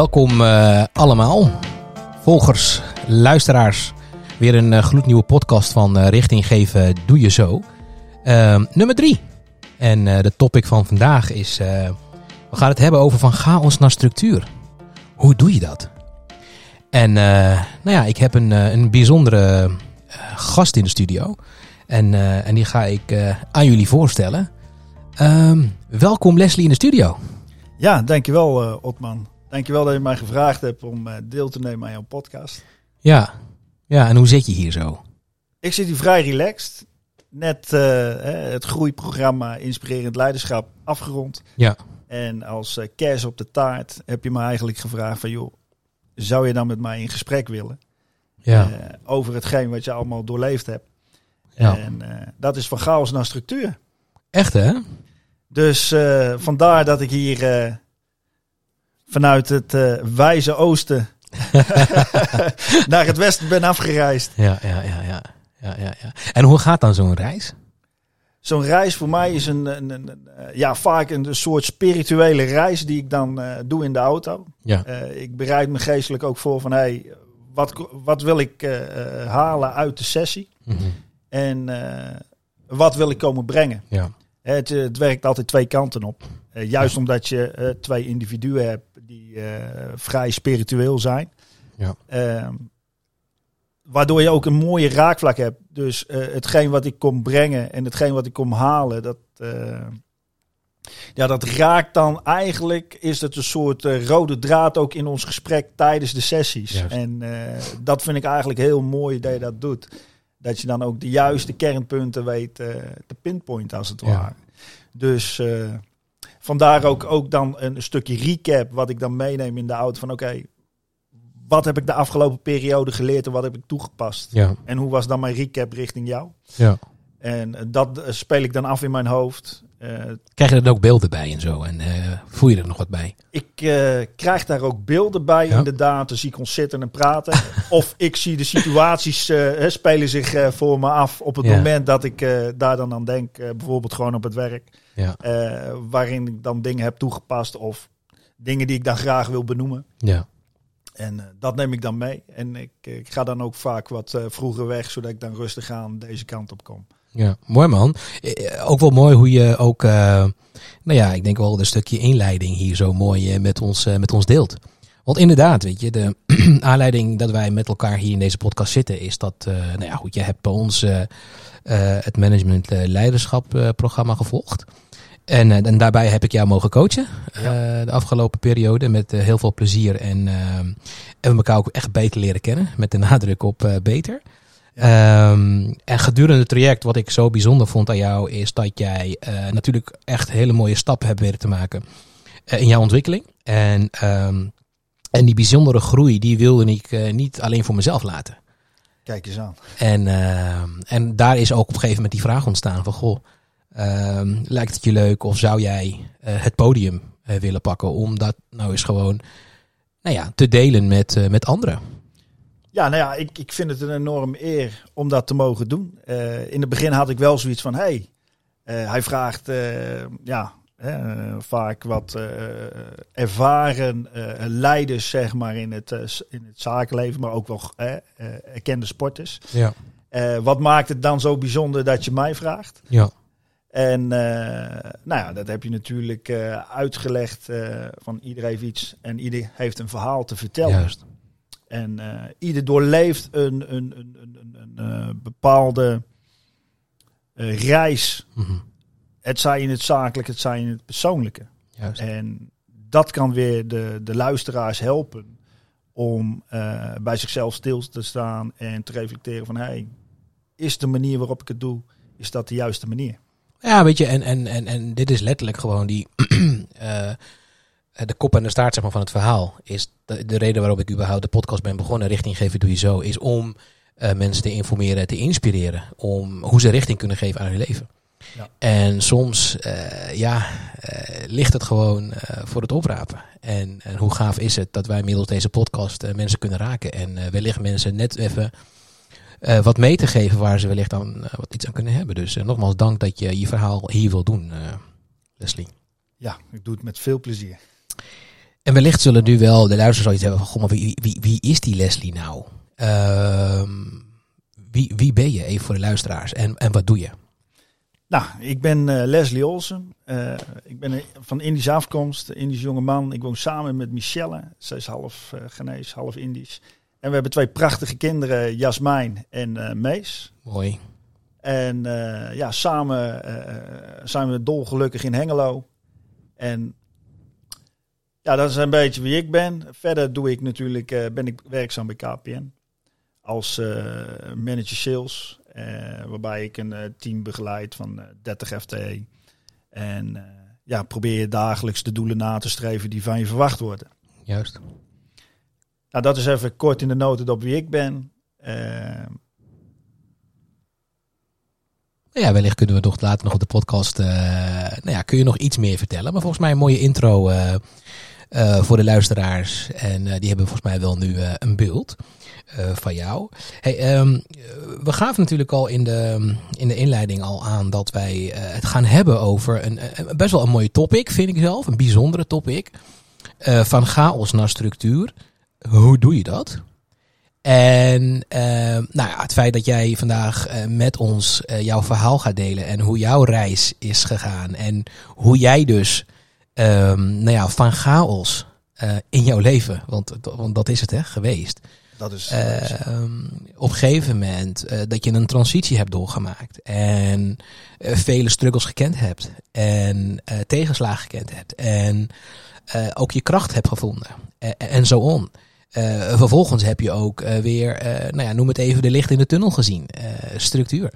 Welkom uh, allemaal, volgers, luisteraars. Weer een uh, gloednieuwe podcast van uh, Richting Geven Doe Je Zo. Ehm, nummer drie. En de topic van vandaag is, we gaan het hebben over van chaos naar structuur. Hoe doe je dat? En nou ja, ik heb een, een bijzondere gast in de studio. En, en die ga ik aan jullie voorstellen. Um, welkom Leslie in de studio. Ja, dankjewel uh, Otman. Dankjewel dat je mij gevraagd hebt om uh, deel te nemen aan jouw podcast. Ja. ja, en hoe zit je hier zo? Ik zit hier vrij relaxed. Net uh, het groeiprogramma Inspirerend Leiderschap afgerond. Ja. En als uh, kers op de taart heb je me eigenlijk gevraagd van... joh, zou je dan met mij in gesprek willen? Ja. over hetgeen wat je allemaal doorleefd hebt. Ja. En dat is van chaos naar structuur. Echt hè? Dus vandaar dat ik hier vanuit het uh, wijze oosten naar het westen ben afgereisd. Ja, ja, ja, ja. ja, ja, ja. En hoe gaat dan zo'n reis? Zo'n reis voor mij is een, een, een, ja, vaak een soort spirituele reis die ik dan doe in de auto. Ja. ik bereid me geestelijk ook voor van hey, wat, wat wil ik halen uit de sessie? Mm -hmm. En wat wil ik komen brengen? Ja. Het, het, werkt altijd twee kanten op. Uh, juist omdat je uh, twee individuen hebt die uh, vrij spiritueel zijn. Ja. Ehm, waardoor je ook een mooie raakvlak hebt. Dus hetgeen wat ik kom brengen en hetgeen wat ik kom halen, dat, ja, dat raakt dan eigenlijk, is het een soort rode draad ook in ons gesprek tijdens de sessies. Juist. En dat vind ik eigenlijk heel mooi dat je dat doet dat je dan ook de juiste kernpunten weet uh, te pinpointen als het Ja. ware. Dus vandaar ook, ook dan een stukje recap wat ik dan meeneem in de auto van oké, wat heb ik de afgelopen periode geleerd en wat heb ik toegepast? Ja. En hoe was dan mijn recap richting jou? Ja. En uh, dat speel ik dan af in mijn hoofd. Uh, Krijg je er ook beelden bij en zo? En uh, voel je er nog wat bij? Ik uh, krijg daar ook beelden bij, Ja. inderdaad. Dan zie ik ons zitten en praten. of ik zie de situaties spelen zich voor me af op het Ja. moment dat ik daar dan aan denk. Bijvoorbeeld gewoon op het werk. Ja. Uh, waarin ik dan dingen heb toegepast of dingen die ik dan graag wil benoemen. Ja. En uh, dat neem ik dan mee. En ik, ik ga dan ook vaak wat uh, vroeger weg, zodat ik dan rustig aan deze kant op kom. Ja, mooi man. Eh, Ook wel mooi hoe je ook, nou ja, ik denk wel een stukje inleiding hier zo mooi met, ons, met ons deelt. Want inderdaad, weet je, de aanleiding dat wij met elkaar hier in deze podcast zitten is dat, uh, nou ja, goed, je hebt bij ons uh, uh, het management leiderschap programma gevolgd. En, uh, en daarbij heb ik jou mogen coachen Ja. uh, de afgelopen periode met uh, heel veel plezier en, uh, en we elkaar ook echt beter leren kennen met de nadruk op beter. Ja. Um, en gedurende het traject, wat ik zo bijzonder vond aan jou, is dat jij natuurlijk echt hele mooie stappen hebt weten te maken in jouw ontwikkeling. En, um, en die bijzondere groei, die wilde ik niet alleen voor mezelf laten. Kijk eens aan. En, en daar is ook op een gegeven moment die vraag ontstaan van, goh, um, lijkt het je leuk of zou jij uh, het podium uh, willen pakken om dat nou eens gewoon nou ja, te delen met, uh, met anderen? Ja, nou ja, ik, ik vind het een enorm eer om dat te mogen doen. In het begin had ik wel zoiets van, hey, hij vraagt ja, vaak wat ervaren leiders zeg maar, in, het, in het zakenleven, maar ook wel erkende sporters. Ja. wat maakt het dan zo bijzonder dat je mij vraagt? Ja. En nou ja, dat heb je natuurlijk uitgelegd van ieder heeft iets en ieder heeft een verhaal te vertellen. Juist. En ieder doorleeft een, een, een, een, een bepaalde reis. Mm -hmm. Het zij in het zakelijke, het zij in het persoonlijke. Juist. En dat kan weer de, de luisteraars helpen om bij zichzelf stil te staan en te reflecteren van hey, is de manier waarop ik het doe, is dat de juiste manier? Ja, weet je, en, en, en, en dit is letterlijk gewoon die de kop en de staart zeg maar, van het verhaal is de, de, reden waarop ik überhaupt de podcast ben begonnen, richting geven doe je zo, is om uh, mensen te informeren, te inspireren, om hoe ze richting kunnen geven aan hun leven. Ja. En soms, uh, ja, uh, ligt het gewoon voor het oprapen. En, en, hoe gaaf is het dat wij middels deze podcast mensen kunnen raken en wellicht mensen net even wat mee te geven waar ze wellicht dan wat iets aan kunnen hebben. Dus nogmaals dank dat je je verhaal hier wil doen, Leslie. Ja, ik doe het met veel plezier. En wellicht zullen nu wel de luisteraars zoiets hebben van, goh, maar wie, wie, wie is die Leslie nou? Ehm, wie, wie ben je, even voor de luisteraars, en, en wat doe je? Nou, ik ben eh, Leslie Olsen. Eh, ik ben van Indische afkomst, Indisch jonge man. Ik woon samen met Michelle. Zij is half uh, Ghanese, half Indisch. En we hebben twee prachtige kinderen, Jasmijn en Mees. Mooi. En ja, samen zijn we dolgelukkig in Hengelo. En ja, dat is een beetje wie ik ben. Verder doe ik natuurlijk, ben ik werkzaam bij KPN. Als manager sales waarbij ik een team begeleid van uh, 30 FTE. En ja, probeer je dagelijks de doelen na te streven die van je verwacht worden. Juist. Nou, dat is even kort in de noten op wie ik ben. ja, wellicht kunnen we nog later nog op de podcast. nou ja, kun je nog iets meer vertellen? Maar volgens mij een mooie intro voor de luisteraars. En die hebben volgens mij wel nu een beeld. Van jou. Hey, um, we gaven natuurlijk al in de, in de inleiding al aan dat wij het gaan hebben over een, best wel een mooie topic, vind ik zelf. Een bijzondere topic. Van chaos naar structuur. Hoe doe je dat? En nou ja, het feit dat jij vandaag met ons jouw verhaal gaat delen en hoe jouw reis is gegaan en hoe jij dus um, nou ja, van chaos in jouw leven, want, want dat is het hè, geweest dat is, uh, op een gegeven moment dat je een transitie hebt doorgemaakt. En vele struggles gekend hebt. En tegenslagen gekend hebt. En ook je kracht hebt gevonden. en zo on. Vervolgens heb je ook weer, nou ja, noem het even de licht in de tunnel gezien. structuur.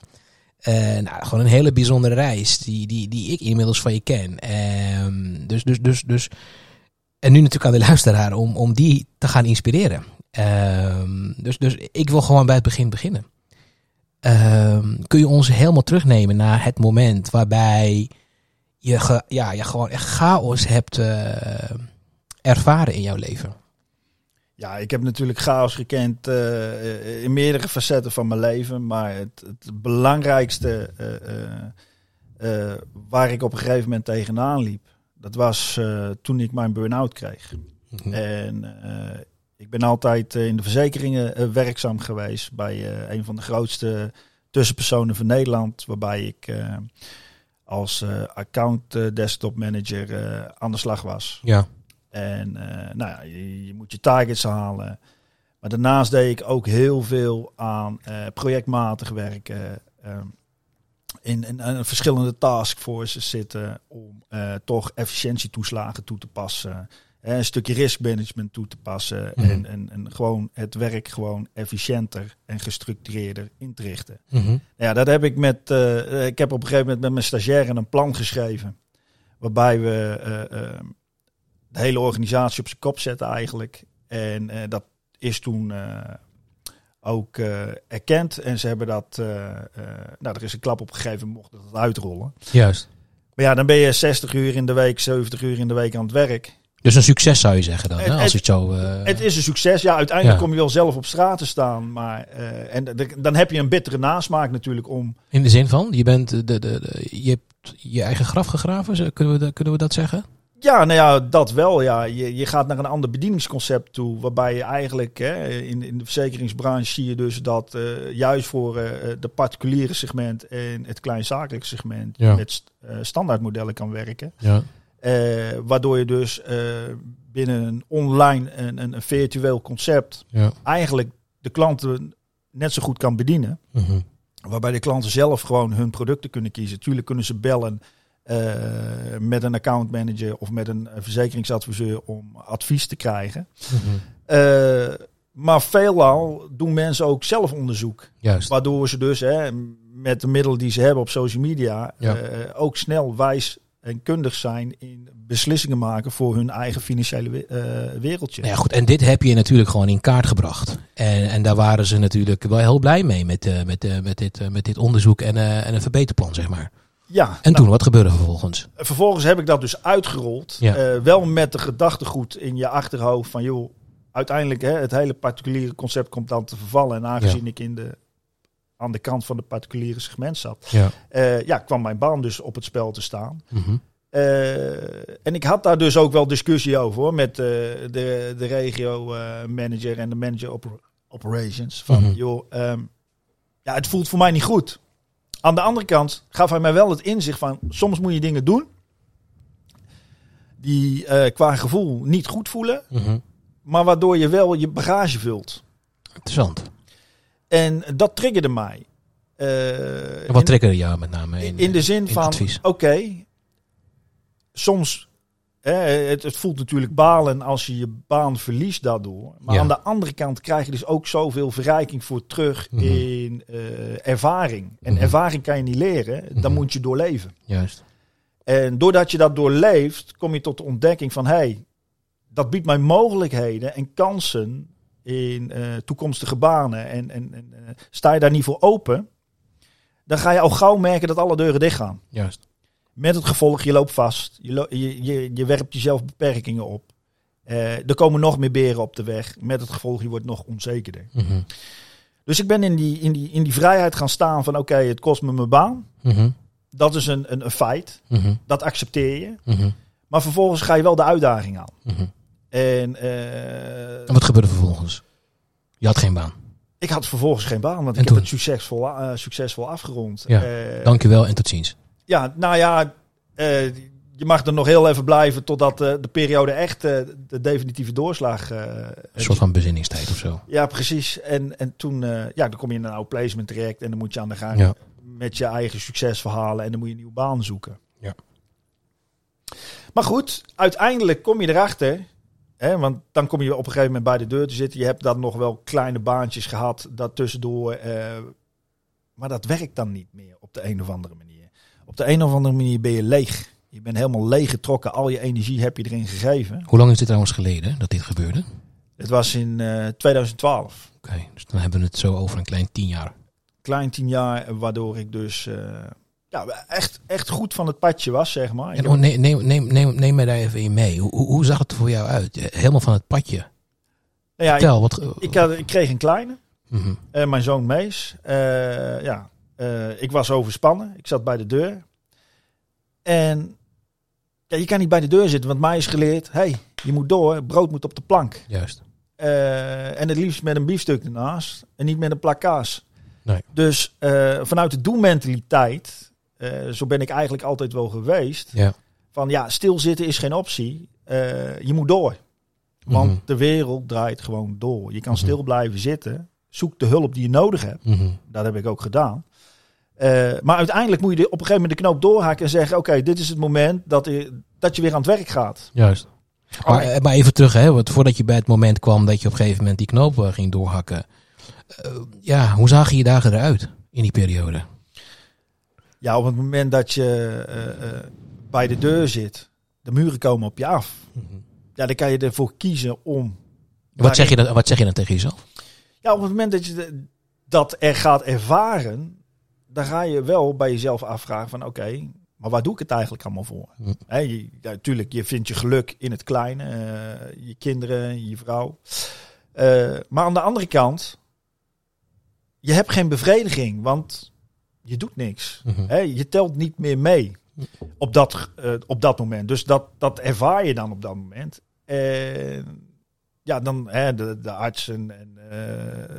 nou, gewoon een hele bijzondere reis die, die, die ik inmiddels van je ken. Ehm, dus, dus, dus, dus, en nu natuurlijk aan de luisteraar om, om die te gaan inspireren. Um, dus, dus ik wil gewoon bij het begin beginnen. Um, kun je ons helemaal terugnemen naar het moment waarbij je, ja, je gewoon echt chaos hebt uh, ervaren in jouw leven? Ja, ik heb natuurlijk chaos gekend uh, in meerdere facetten van mijn leven. Maar het, het belangrijkste uh, waar ik op een gegeven moment tegenaan liep, dat was toen ik mijn burn-out kreeg. Mm -hmm. En ik ben altijd eh, in de verzekeringen eh, werkzaam geweest bij eh, een van de grootste tussenpersonen van Nederland, waarbij ik als account desktop manager aan de slag was. Ja. En nou ja, je, je, moet je targets halen. Maar daarnaast deed ik ook heel veel aan projectmatig werken. in, in, in, verschillende taskforces zitten om toch efficiëntietoeslagen toe te passen een stukje riskmanagement toe te passen. Mhm. en, en, en gewoon het werk gewoon efficiënter en gestructureerder in te richten. Mhm. Ja, dat heb ik met. Uh, ik heb op een gegeven moment met mijn stagiaire een plan geschreven. Waarbij we uh, uh, de hele organisatie op zijn kop zetten eigenlijk. En dat is toen ook erkend. En ze hebben dat. nou, er is een klap op gegeven, mocht het uitrollen. Juist. Maar ja, dan ben je 60 uur in de week, 70 uur in de week aan het werk. Dus een succes zou je zeggen dan, hè? als het, zo... Het is een succes. Ja, uiteindelijk kom je wel zelf op straat te staan. Maar, en dan heb je een bittere nasmaak natuurlijk om... In de zin van, je, bent de, de, de, je hebt je eigen graf gegraven, kunnen we, kunnen we dat zeggen? Ja, nou ja, dat wel. Ja. Je, je gaat naar een ander bedieningsconcept toe. Waarbij je eigenlijk hè, in, in de verzekeringsbranche zie je dus dat uh, juist voor uh, de particuliere segment en het kleinzakelijke segment ja. met uh, standaardmodellen kan werken. Ja. Waardoor je dus binnen een online en een, een, virtueel concept ja. eigenlijk de klanten net zo goed kan bedienen. -hmm. Waarbij de klanten zelf gewoon hun producten kunnen kiezen. Tuurlijk kunnen ze bellen uh, met een account manager of met een verzekeringsadviseur om advies te krijgen. Mm -hmm. maar veelal doen mensen ook zelf onderzoek. Juist. Waardoor ze dus hè, met de middelen die ze hebben op social media ja. ook snel wijs en kundig zijn in beslissingen maken voor hun eigen financiële uh, wereldje. Nou ja, goed. En dit heb je natuurlijk gewoon in kaart gebracht. En, en daar waren ze natuurlijk wel heel blij mee met, uh, met, uh, met, dit, met dit onderzoek en, en een verbeterplan, zeg maar. Ja. En nou, toen, wat gebeurde vervolgens? Vervolgens heb ik dat dus uitgerold. Ja. wel met de gedachtegoed in je achterhoofd van, joh, uiteindelijk hè, het hele particuliere concept komt dan te vervallen. En aangezien Ja. ik in de aan de kant van de particuliere segment zat, Ja. uh, ja, kwam mijn baan dus op het spel te staan. Mm -hmm. Eh, en ik had daar dus ook wel discussie over hoor, met eh, de, de regio eh, manager en de manager oper- operations. Van Mhm. joh, ehm, ja, het voelt voor mij niet goed. Aan de andere kant gaf hij mij wel het inzicht van soms moet je dingen doen die eh, qua gevoel niet goed voelen, Mhm. maar waardoor je wel je bagage vult. Interessant. En dat triggerde mij. Eh, wat in- triggerde jou met name in, in de zin in van, oké, soms, hè, het, het voelt natuurlijk balen als je je baan verliest daardoor. Maar Ja. aan de andere kant krijg je dus ook zoveel verrijking voor terug Mhm. in eh, ervaring. En Mhm. ervaring kan je niet leren, dan Mhm. moet je doorleven. Juist. En doordat je dat doorleeft, kom je tot de ontdekking van, hé, hey, dat biedt mij mogelijkheden en kansen in eh, toekomstige banen. En, en, en eh, sta je daar niet voor open, dan ga je al gauw merken dat alle deuren dicht gaan. Juist. Met het gevolg, je loopt vast. Je, lo- je, je, je werpt jezelf beperkingen op. Eh, er komen nog meer beren op de weg. Met het gevolg, je wordt nog onzekerder. Mhm. Dus ik ben in die, in die, in die vrijheid gaan staan van oké, het kost me mijn baan. Mhm. Dat is een, een, een feit. Mhm. Dat accepteer je. Maar vervolgens ga je wel de uitdaging aan. En eh, En wat gebeurde vervolgens? Je had geen baan. ik had vervolgens geen baan, want En ik toen? heb het succesvol, eh, succesvol afgerond. Ja, Dankjewel en tot ziens. Ja, nou ja, eh, je mag er nog heel even blijven totdat eh, de periode echt eh, de definitieve doorslag. Een soort van bezinningstijd of zo. Ja, precies. En, en toen, ja, dan kom je in een oud placement terecht en dan moet je aan de gang Ja. met je eigen succesverhalen en dan moet je een nieuwe baan zoeken. Ja. Maar goed, uiteindelijk kom je erachter. Hè, want dan kom je op een gegeven moment bij de deur te zitten. Je hebt dan nog wel kleine baantjes gehad daartussendoor. maar dat werkt dan niet meer op de een of andere manier. Op de een of andere manier ben je leeg. Je bent helemaal leeg getrokken. Al je energie heb je erin gegeven. Hoe lang is dit trouwens geleden dat dit gebeurde? Het was in eh, 2012. Oké, dus dan hebben we het zo over een klein tien jaar. klein tien jaar, waardoor ik dus eh, ja, echt, echt goed van het padje was, zeg maar. En oh, neem, neem, neem, neem, neem mij daar even in mee. Hoe, hoe- zag het er voor jou uit? Eh, Helemaal van het padje. Nou ja, ik, wat... ik, had, ik kreeg een kleine, eh, mijn zoon Mees. Eh, ja, eh, ik was overspannen, ik zat bij de deur. En ja, je kan niet bij de deur zitten, want mij is geleerd, hey, je moet door, brood moet op de plank. Juist. Eh, en het liefst met een biefstuk ernaast en niet met een plak kaas. Nee. Dus eh, vanuit de doelmentaliteit, zo ben ik eigenlijk altijd wel geweest. Ja. Van ja, stilzitten is geen optie. Je moet door. Want Mhm. de wereld draait gewoon door. Je kan Mhm. stil blijven zitten. Zoek de hulp die je nodig hebt. Mhm. Dat heb ik ook gedaan. Eh, maar uiteindelijk moet je op een gegeven moment de knoop doorhaken en zeggen: Oké, dit is het moment dat je, dat je weer aan het werk gaat. Juist. Maar, Oh. eh, maar even terug, hè, want voordat je bij het moment kwam dat je op een gegeven moment die knoop eh, ging doorhakken. Eh, ja, hoe zagen je dagen eruit in die periode? Ja, op het moment dat je eh, eh, bij de deur zit, de muren komen op je af. Ja, dan kan je ervoor kiezen om. Wat zeg, je dan, wat zeg je dan tegen jezelf? Ja, op het moment dat je de- dat er gaat ervaren, dan ga je wel bij jezelf afvragen van oké, maar waar doe ik het eigenlijk allemaal voor? Hè, je, ja, natuurlijk, je vindt je geluk in het kleine, eh, je kinderen, je vrouw. Eh, maar aan de andere kant, je hebt geen bevrediging, want je doet niks. Mhm. Je telt niet meer mee op dat, eh, op dat moment. Dus dat, dat ervaar je dan op dat moment. En ja, dan hè, de, de artsen en,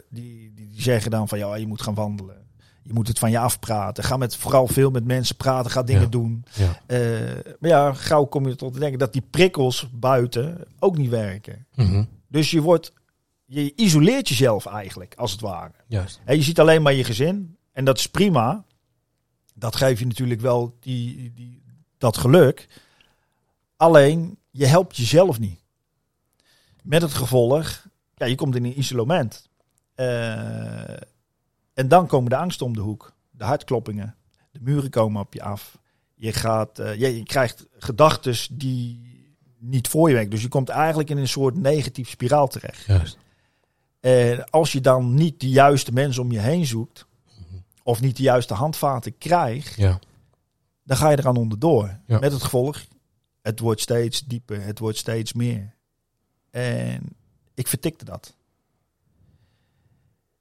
die, die, die zeggen dan van ja, je moet gaan wandelen. Je moet het van je afpraten. Ga met, vooral veel met mensen praten. Ga dingen Ja. doen. Ja. Eh, maar ja, gauw kom je tot te denken dat die prikkels buiten ook niet werken. Mhm. Dus je wordt, je isoleert jezelf eigenlijk, als het ware. Juist. Hè, je ziet alleen maar je gezin. En dat is prima. Dat geeft je natuurlijk wel die, die, dat geluk. Alleen, je helpt jezelf niet. Met het gevolg, ja, je komt in een isolement. Eh, en dan komen de angsten om de hoek. De hartkloppingen. De muren komen op je af. Je, gaat, eh, je, je krijgt gedachten die niet voor je werken. Dus je komt eigenlijk in een soort negatief spiraal terecht. Juist. En als je dan niet de juiste mensen om je heen zoekt, of niet de juiste handvaten krijgt, Ja. dan ga je eraan onderdoor. Ja. Met het gevolg, het wordt steeds dieper, het wordt steeds meer. En ik vertikte dat.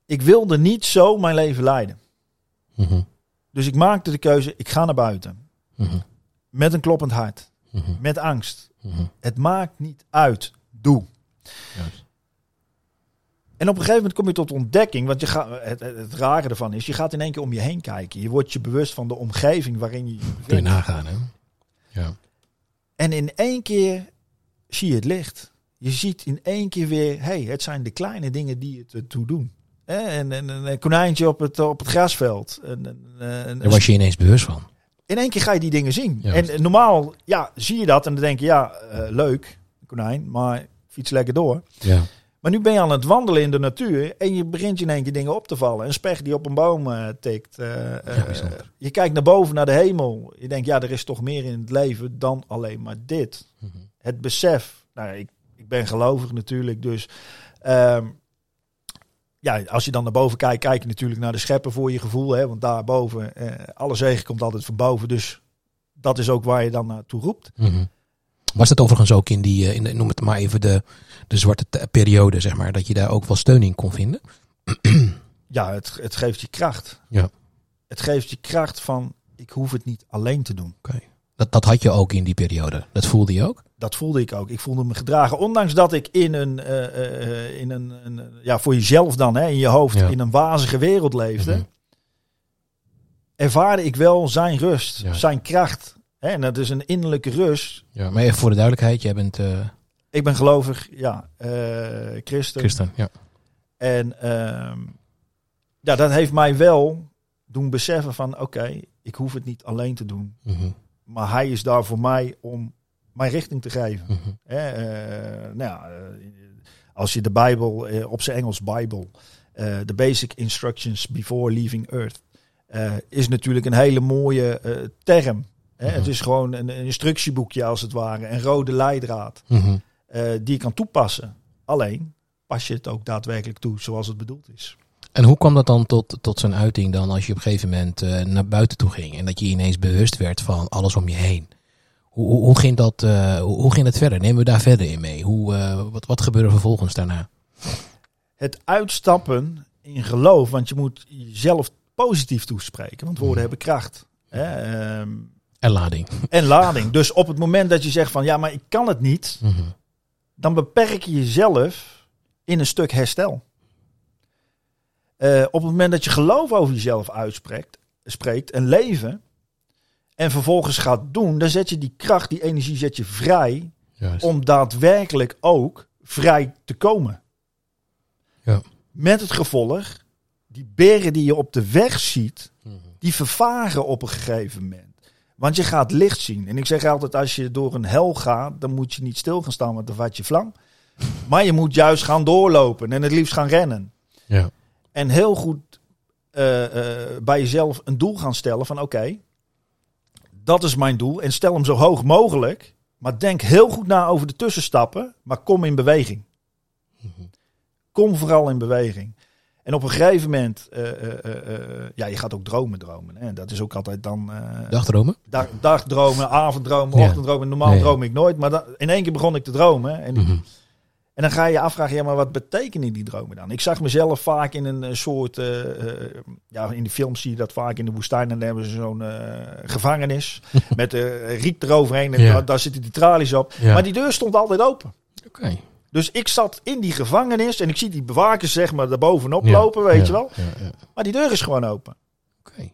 Ik wilde niet zo mijn leven leiden. Mhm. Dus ik maakte de keuze, ik ga naar buiten. Mhm. met een kloppend hart, Mhm. met angst. Het maakt niet uit. Doe. Juist. En op een gegeven moment kom je tot ontdekking, want je gaat, het, het, rare ervan is, je gaat in één keer om je heen kijken. Je wordt je bewust van de omgeving waarin je je Kun je nagaan, hè? Ja. En in één keer zie je het licht. Je ziet in één keer weer, hey, het zijn de kleine dingen die het ertoe doen. En, en, en een konijntje op het, op het grasveld. En, en, Daar was je ineens bewust van. in één keer ga je die dingen zien. Juist. En normaal ja, zie je dat en dan denk je, ja, eh, leuk, konijn, maar fiets lekker door. Ja. Maar nu ben je aan het wandelen in de natuur en je begint je in één keer dingen op te vallen. Een specht die op een boom eh, tikt. eh, je kijkt naar boven, naar de hemel. Je denkt, ja, er is toch meer in het leven dan alleen maar dit. Mhm. Het besef. Nou, ik, ik ben gelovig natuurlijk, dus... ehm, ja, als je dan naar boven kijkt, kijk je natuurlijk naar de schepper voor je gevoel. Hè, want daarboven, eh, alle zegen komt altijd van boven. Dus dat is ook waar je dan naartoe roept. Mhm. Was dat overigens ook in die, eh, in de, noem het maar even de, de zwarte periode, zeg maar, dat je daar ook wel steun in kon vinden? Ja, het, het geeft je kracht. Ja. Het geeft je kracht van, ik hoef het niet alleen te doen. Dat, dat had je ook in die periode. Dat voelde je ook? Dat voelde ik ook. Ik voelde me gedragen. Ondanks dat ik in een, eh, eh, eh, in een, een ja, voor jezelf dan, hè, in je hoofd, Ja. in een wazige wereld leefde, Mhm. ervaarde ik wel zijn rust, Ja. zijn kracht. Hè, en dat is een innerlijke rust. Ja, maar even voor de duidelijkheid, jij bent Ik ben gelovig, ja, christen. christen. Ja. En ehm, ja, dat heeft mij wel doen beseffen van, oké, ik hoef het niet alleen te doen. Mhm. Maar hij is daar voor mij om mijn richting te geven. Mhm. Eh, nou ja, eh, als je de Bijbel, eh, op zijn Engels Bijbel, eh, de basic instructions before leaving Earth, is natuurlijk een hele mooie term. Mhm. Het is gewoon een, een instructieboekje als het ware, een rode leidraad Mhm. die je kan toepassen. Alleen pas je het ook daadwerkelijk toe zoals het bedoeld is. En hoe kwam dat dan tot, tot zijn uiting dan als je op een gegeven moment naar buiten toe ging en dat je ineens bewust werd van alles om je heen? Hoe, hoe, hoe ging dat, eh, hoe, ging het verder? Nemen we daar verder in mee? Hoe, eh, wat, wat gebeurde vervolgens daarna? Het uitstappen in geloof, want je moet jezelf positief toespreken, want woorden Mhm. hebben kracht. Hè? Ehm, En lading. en lading. Dus op het moment dat je zegt van ja, maar ik kan het niet, Mhm. dan beperk je jezelf in een stuk herstel. Eh, op het moment dat je geloof over jezelf uitspreekt, spreekt en leven, en vervolgens gaat doen, dan zet je die kracht, die energie zet je vrij Juist. om daadwerkelijk ook vrij te komen. Ja. Met het gevolg, die beren die je op de weg ziet, Mhm. die vervaren op een gegeven moment. Want je gaat licht zien. En ik zeg altijd, als je door een hel gaat, dan moet je niet stil gaan staan, want dan vat je vlam. Maar je moet juist gaan doorlopen en het liefst gaan rennen. Ja. En heel goed eh, eh, bij jezelf een doel gaan stellen van oké, dat is mijn doel. En stel hem zo hoog mogelijk. Maar denk heel goed na over de tussenstappen, maar kom in beweging. Kom vooral in beweging. En op een gegeven moment, eh, eh, eh, ja, je gaat ook dromen dromen. Hè? Dat is ook altijd dan Dagdromen? dag, dagdromen, avonddromen, Ja. ochtenddromen. Normaal Nee. droom ik nooit, maar in één keer begon ik te dromen. En, Mhm. En dan ga je je afvragen, ja, maar wat betekenen die dromen dan? Ik zag mezelf vaak in een soort, eh, eh, ja, in de films zie je dat vaak in de woestijn. En dan hebben ze zo'n eh, gevangenis met eh riet eroverheen. En Ja. daar, daar zitten die tralies op. Ja. Maar die deur stond altijd open. Oké. Dus ik zat in die gevangenis en ik zie die bewakers zeg maar daarbovenop Ja. lopen, weet je wel. Maar die deur is gewoon open. Oké.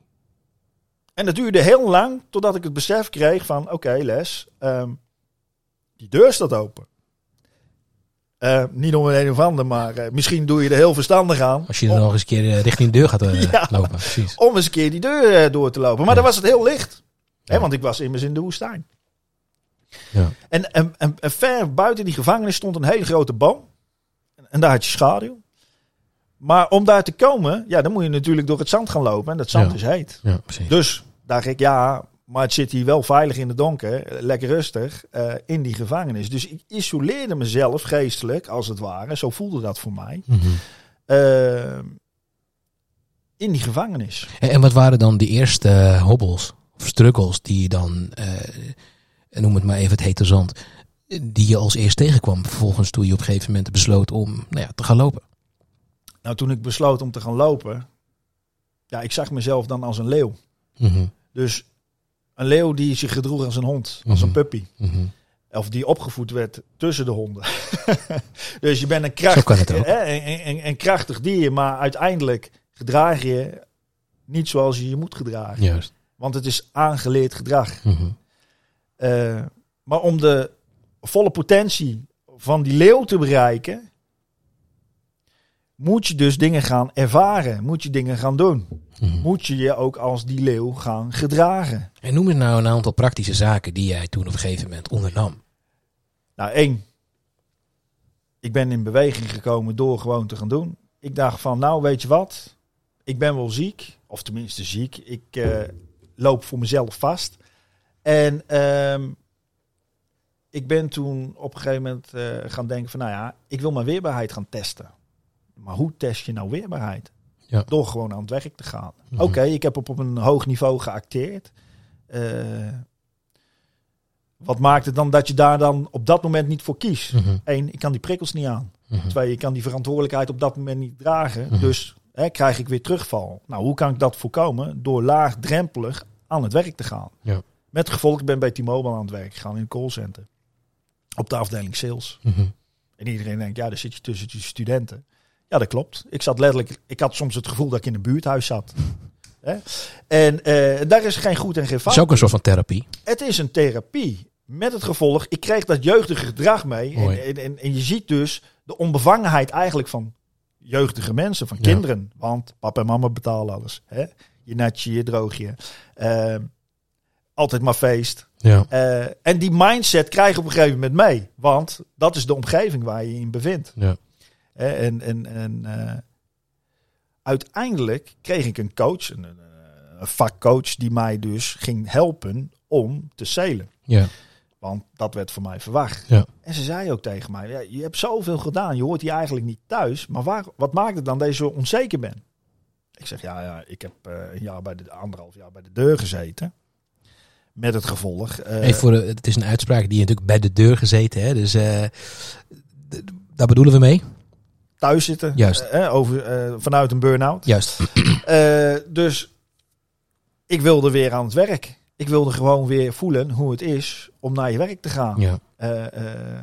En dat duurde heel lang totdat ik het besef kreeg van... Oké, Les, ehm, die deur staat open. Eh, niet om een of ander, maar eh, misschien doe je er heel verstandig aan. Als je er om, nog eens een keer eh, richting de deur gaat Ja. lopen. Precies. om eens een keer die deur door te lopen. Maar Ja. dan was het heel licht. Hè, want ik was immers in de woestijn. Ja. En, en, en, en ver buiten die gevangenis stond een hele grote boom. En daar had je schaduw. Maar om daar te komen, ja, dan moet je natuurlijk door het zand gaan lopen. En dat zand is heet. Ja, precies. Dus dacht ik, ja, maar het zit hier wel veilig in het donker, lekker rustig, eh, in die gevangenis. Dus ik isoleerde mezelf geestelijk, als het ware, zo voelde dat voor mij, Mhm. eh, in die gevangenis. En, wat waren dan de eerste hobbels of struggles die je dan, eh, noem het maar even het hete zand, die je als eerst tegenkwam vervolgens toen je op een gegeven moment besloot om nou ja, te gaan lopen? Nou, toen ik besloot om te gaan lopen, ja, ik zag mezelf dan als een leeuw. Mhm. Dus een leeuw die zich gedroeg als een hond, als een Mhm. puppy. Mhm. Of die opgevoed werd tussen de honden. dus je bent een, krachtig, het ook. hè, een, een, een krachtig dier, maar uiteindelijk gedraag je niet zoals je je moet gedragen. Juist. Want het is aangeleerd gedrag. Mhm. Eh, maar om de volle potentie van die leeuw te bereiken, moet je dus dingen gaan ervaren. Moet je dingen gaan doen. Mhm. Moet je je ook als die leeuw gaan gedragen. En noem eens nou een aantal praktische zaken die jij toen op een gegeven moment ondernam. Nou, één. Ik ben in beweging gekomen door gewoon te gaan doen. Ik dacht van, nou weet je wat? Ik ben wel ziek. Of tenminste ziek. Ik eh, loop voor mezelf vast. En ehm, ik ben toen op een gegeven moment eh, gaan denken van, nou ja, ik wil mijn weerbaarheid gaan testen. Maar hoe test je nou weerbaarheid? Ja. Door gewoon aan het werk te gaan. Mhm. Oké, ik heb op, op een hoog niveau geacteerd. Eh, wat maakt het dan dat je daar dan op dat moment niet voor kiest? Mhm. Eén, ik kan die prikkels niet aan. Mhm. Twee, ik kan die verantwoordelijkheid op dat moment niet dragen. Dus hè, krijg ik weer terugval. Nou, hoe kan ik dat voorkomen? Door laagdrempelig aan het werk te gaan. Ja. Met gevolg, ik ben bij T-Mobile aan het werk gegaan in een callcenter. Op de afdeling sales. En iedereen denkt, ja, daar zit je tussen die studenten. Ja, dat klopt. Ik zat letterlijk, ik had soms het gevoel dat ik in een buurthuis zat. Hè? En eh, daar is geen goed en geen fout. is ook een soort van therapie. Het is een therapie. Met het gevolg, ik kreeg dat jeugdige gedrag mee. En, en, en, en je ziet dus de onbevangenheid eigenlijk van jeugdige mensen, van Ja. kinderen. Want papa en mama betalen alles. Hè? Je natje, je droogje. Eh, altijd maar feest. Ja. Eh, en die mindset krijg je op een gegeven moment mee. Want dat is de omgeving waar je je in bevindt. Ja. En en, en eh, uiteindelijk kreeg ik een coach, een, een, vakcoach, die mij dus ging helpen om te zelen. Ja. Want dat werd voor mij verwacht. Ja. En ze zei ook tegen mij, ja, je hebt zoveel gedaan, je hoort hier eigenlijk niet thuis. Maar waar, wat maakt het dan dat je zo onzeker bent? Ik zeg, ja, ja ik heb eh, een jaar bij de, anderhalf jaar bij de deur gezeten. Met het gevolg. eh, voor de, het is een uitspraak die natuurlijk bij de deur gezeten. Hè? Dus daar bedoelen we mee. Thuis zitten. Juist. eh, over, eh, vanuit een burn-out. Juist. Eh, dus ik wilde weer aan het werk. Ik wilde gewoon weer voelen hoe het is om naar je werk te gaan. Ja. Eh, eh,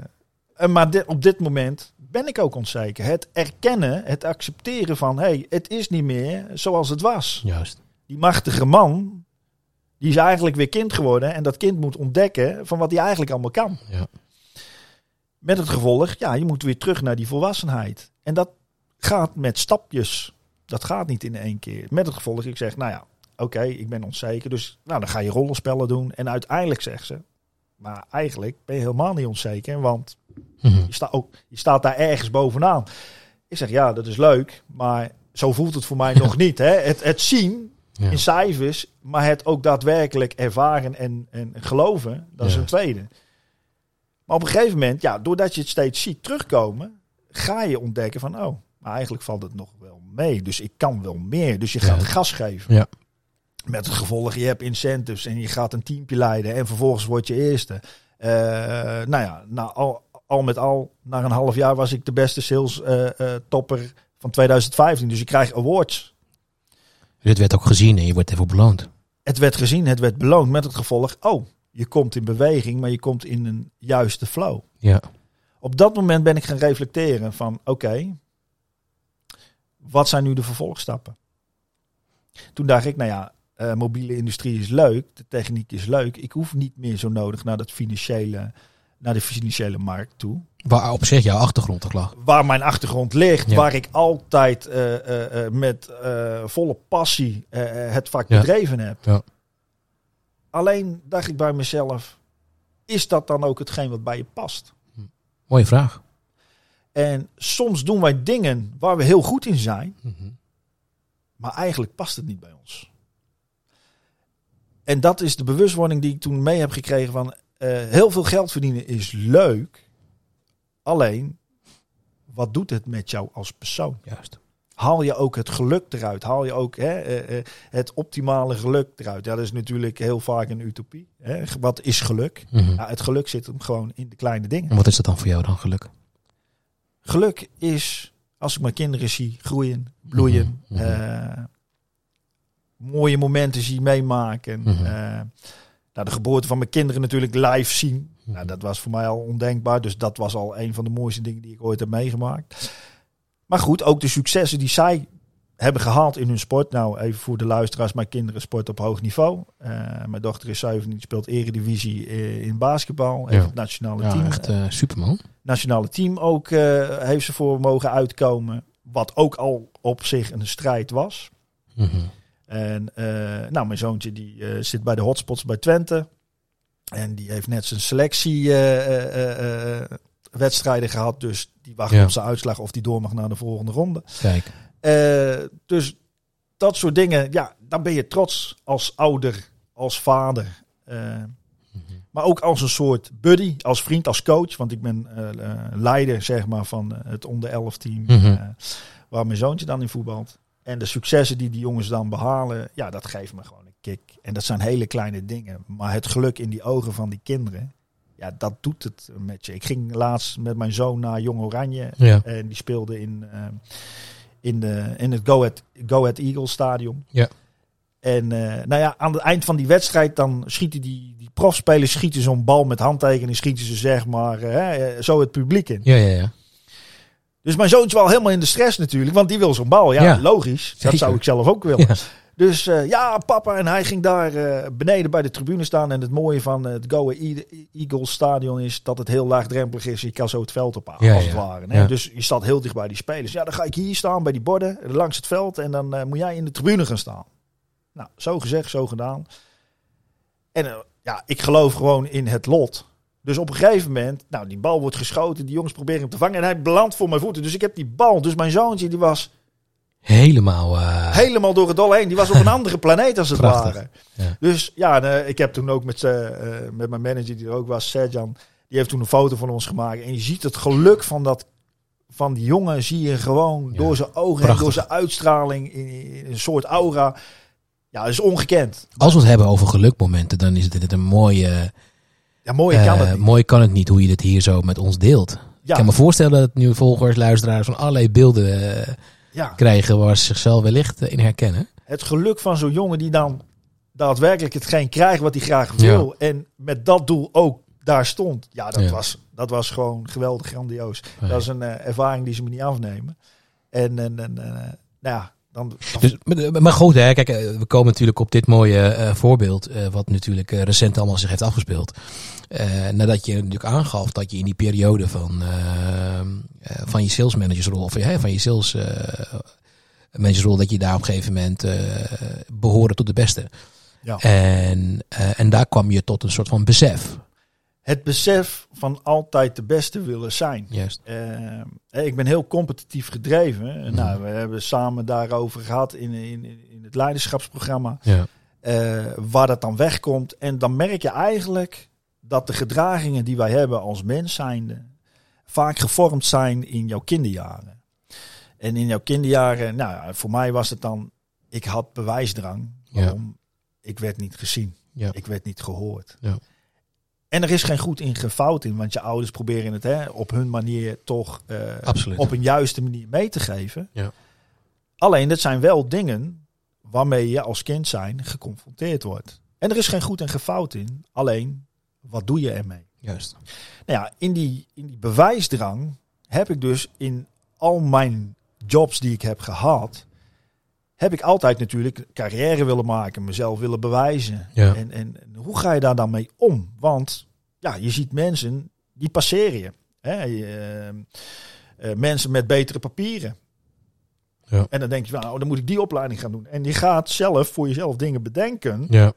en maar op dit moment ben ik ook onzeker. Het erkennen, het accepteren van... hey, het is niet meer zoals het was. Juist. Die machtige man, die is eigenlijk weer kind geworden. En dat kind moet ontdekken van wat hij eigenlijk allemaal kan. Ja. Met het gevolg, ja, je moet weer terug naar die volwassenheid. En dat gaat met stapjes. Dat gaat niet in één keer. Met het gevolg, ik zeg, nou ja, oké, ik ben onzeker. Dus nou, dan ga je rollenspellen doen. En uiteindelijk zegt ze, maar eigenlijk ben je helemaal niet onzeker. Want Mhm. je, staat ook, je staat daar ergens bovenaan. Ik zeg, ja, dat is leuk. Maar zo voelt het voor mij nog niet. Hè? Het, het zien Ja. in cijfers, maar het ook daadwerkelijk ervaren en, en geloven, dat is een tweede. Maar op een gegeven moment, ja, doordat je het steeds ziet terugkomen, ga je ontdekken van, oh, maar eigenlijk valt het nog wel mee. Dus ik kan wel meer. Dus je gaat gas geven. Ja. Met het gevolg, je hebt incentives en je gaat een teampje leiden en vervolgens word je eerste. Eh, nou ja, nou, al, al met al, na een half jaar was ik de beste sales eh, eh, topper van 2015. Dus je krijgt awards. Dit werd ook gezien en je wordt ervoor beloond. het werd gezien, het werd beloond met het gevolg, oh, je komt in beweging, maar je komt in een juiste flow. Ja. Op dat moment ben ik gaan reflecteren van, oké, wat zijn nu de vervolgstappen? Toen dacht ik, nou ja, eh, mobiele industrie is leuk, de techniek is leuk. Ik hoef niet meer zo nodig naar, dat financiële, naar de financiële markt toe. Waar op zich jouw achtergrond toch lag. Waar mijn achtergrond ligt, Ja. waar ik altijd eh, eh, met volle passie het vak Ja. bedreven heb. Ja. Alleen dacht ik bij mezelf, is dat dan ook hetgeen wat bij je past? Mooie vraag. En soms doen wij dingen waar we heel goed in zijn, Mhm. maar eigenlijk past het niet bij ons. En dat is de bewustwording die ik toen mee heb gekregen van eh, heel veel geld verdienen is leuk. Alleen, wat doet het met jou als persoon? Juist. Haal je ook het geluk eruit? Haal je ook hè, eh, eh, het optimale geluk eruit? Ja, dat is natuurlijk heel vaak een utopie. Hè? Wat is geluk? Mhm. Het geluk zit hem gewoon in de kleine dingen. En wat is dat dan voor jou dan geluk? Geluk is, als ik mijn kinderen zie groeien, bloeien, Mhm, mhm. eh, mooie momenten zie meemaken. Nou, de geboorte van mijn kinderen natuurlijk live zien. Nou, dat was voor mij al ondenkbaar. Dus dat was al een van de mooiste dingen die ik ooit heb meegemaakt. Maar goed, ook de successen die zij hebben gehaald in hun sport. Nou, even voor de luisteraars, mijn kinderen sport op hoog niveau. Uh, mijn dochter is 17, die speelt eredivisie uh, in basketbal. Ja. het nationale Ja, team. echt eh, superman. nationale team ook eh, heeft ze voor mogen uitkomen. Wat ook al op zich een strijd was. Mhm. En eh, nou, mijn zoontje die eh, zit bij de hotspots bij Twente. En die heeft net zijn selectie eh, eh, eh, eh, wedstrijden gehad. Dus die wacht Ja. op zijn uitslag of die door mag naar de volgende ronde. Kijk. Eh, dus dat soort dingen, ja, dan ben je trots als ouder, als vader. Eh, maar ook als een soort buddy, als vriend, als coach. Want ik ben eh, leider zeg maar, van het onder 11 team Mhm. waar mijn zoontje dan in voetbalt. En de successen die die jongens dan behalen, ja, dat geeft me gewoon een kick. En dat zijn hele kleine dingen. Maar het geluk in die ogen van die kinderen, ja, dat doet het met je. Ik ging laatst met mijn zoon naar Jong Oranje. Ja. En die speelde in, eh, in, de, in het Go Ahead, Go Ahead Eagles stadion. Ja. En eh, nou ja, aan het eind van die wedstrijd dan schieten die, die profspelers schieten zo'n bal met handtekening, schieten ze zeg maar eh, zo het publiek in. Ja, ja, ja. Dus mijn zoontje wel helemaal in de stress natuurlijk, want die wil zo'n bal. Ja, Ja, logisch. Dat zou ik zelf ook willen. Ja. Dus eh, ja, papa. En hij ging daar eh, beneden bij de tribune staan. En het mooie van het Go Ahead Eagles stadion is dat het heel laagdrempelig is. Je kan zo het veld op als het ware. Hè? Dus je staat heel dicht bij die spelers. Ja, dan ga ik hier staan bij die borden langs het veld. En dan eh, moet jij in de tribune gaan staan. Nou, zo gezegd, zo gedaan. En ja, ik geloof gewoon in het lot. Dus op een gegeven moment, nou, die bal wordt geschoten. Die jongens proberen hem te vangen. En hij belandt voor mijn voeten. Dus ik heb die bal. Dus mijn zoontje, die was Helemaal. eh, helemaal door het dal heen. Die was op een andere planeet als het Prachtig. ware. Ja. Dus ja, en, eh, ik heb toen ook met, eh, met mijn manager die er ook was, Serjan, die heeft toen een foto van ons gemaakt. En je ziet het geluk van dat van die jongen zie je gewoon Ja. door zijn ogen en door zijn uitstraling in, in een soort aura. Ja, dat is ongekend. Als we het hebben over gelukmomenten, dan is dit een mooie. Ja, mooi kan het niet. mooi kan het niet hoe je dit hier zo met ons deelt. Ik kan me voorstellen dat nu volgers, luisteraars van allerlei beelden ja. krijgen waar ze zichzelf wellicht eh, in herkennen. Het geluk van zo'n jongen die dan daadwerkelijk hetgeen krijgt wat hij graag wil. En met dat doel ook daar stond. Ja, dat, Ja. Was, dat was gewoon geweldig grandioos. Dat is een eh, ervaring die ze me niet afnemen. En, en, en eh, nou ja, dan, Dus, maar- goed, hè, kijk, eh, we komen natuurlijk op dit mooie eh, voorbeeld, eh, wat natuurlijk recent allemaal zich heeft afgespeeld. Nadat je natuurlijk aangaf dat je in die periode van, van je sales managersrol, of van je sales managersrol, dat je daar op een gegeven moment eh behoorde tot de beste. Ja. En, en daar kwam je tot een soort van besef. Het besef van altijd de beste willen zijn. Juist. Eh, ik ben heel competitief gedreven. Mhm. Nou, we hebben samen daarover gehad in, in, in het leiderschapsprogramma. Ja. eh, waar dat dan wegkomt. En dan merk je eigenlijk dat de gedragingen die wij hebben als mens zijnde vaak gevormd zijn in jouw kinderjaren. En in jouw kinderjaren, nou voor mij was het dan, ik had bewijsdrang. Ja. Waarom? Ik werd niet gezien. Ja. Ik werd niet gehoord. Ja. En er is geen goed in, geen fout in, want je ouders proberen het hè, op hun manier toch eh, op een juiste manier mee te geven. Ja. Alleen, dat zijn wel dingen waarmee je als kind zijn geconfronteerd wordt. En er is geen goed en geen fout in. Alleen, wat doe je ermee? Juist. Nou ja, in die, in die bewijsdrang heb ik dus in al mijn jobs die ik heb gehad, heb ik altijd natuurlijk carrière willen maken, mezelf willen bewijzen. Ja. En, en, hoe ga je daar dan mee om? Want ja, je ziet mensen die passeren je. Hè? je eh, eh, mensen met betere papieren. Ja. En dan denk je nou, dan moet ik die opleiding gaan doen. En je gaat zelf voor jezelf dingen bedenken. Ja,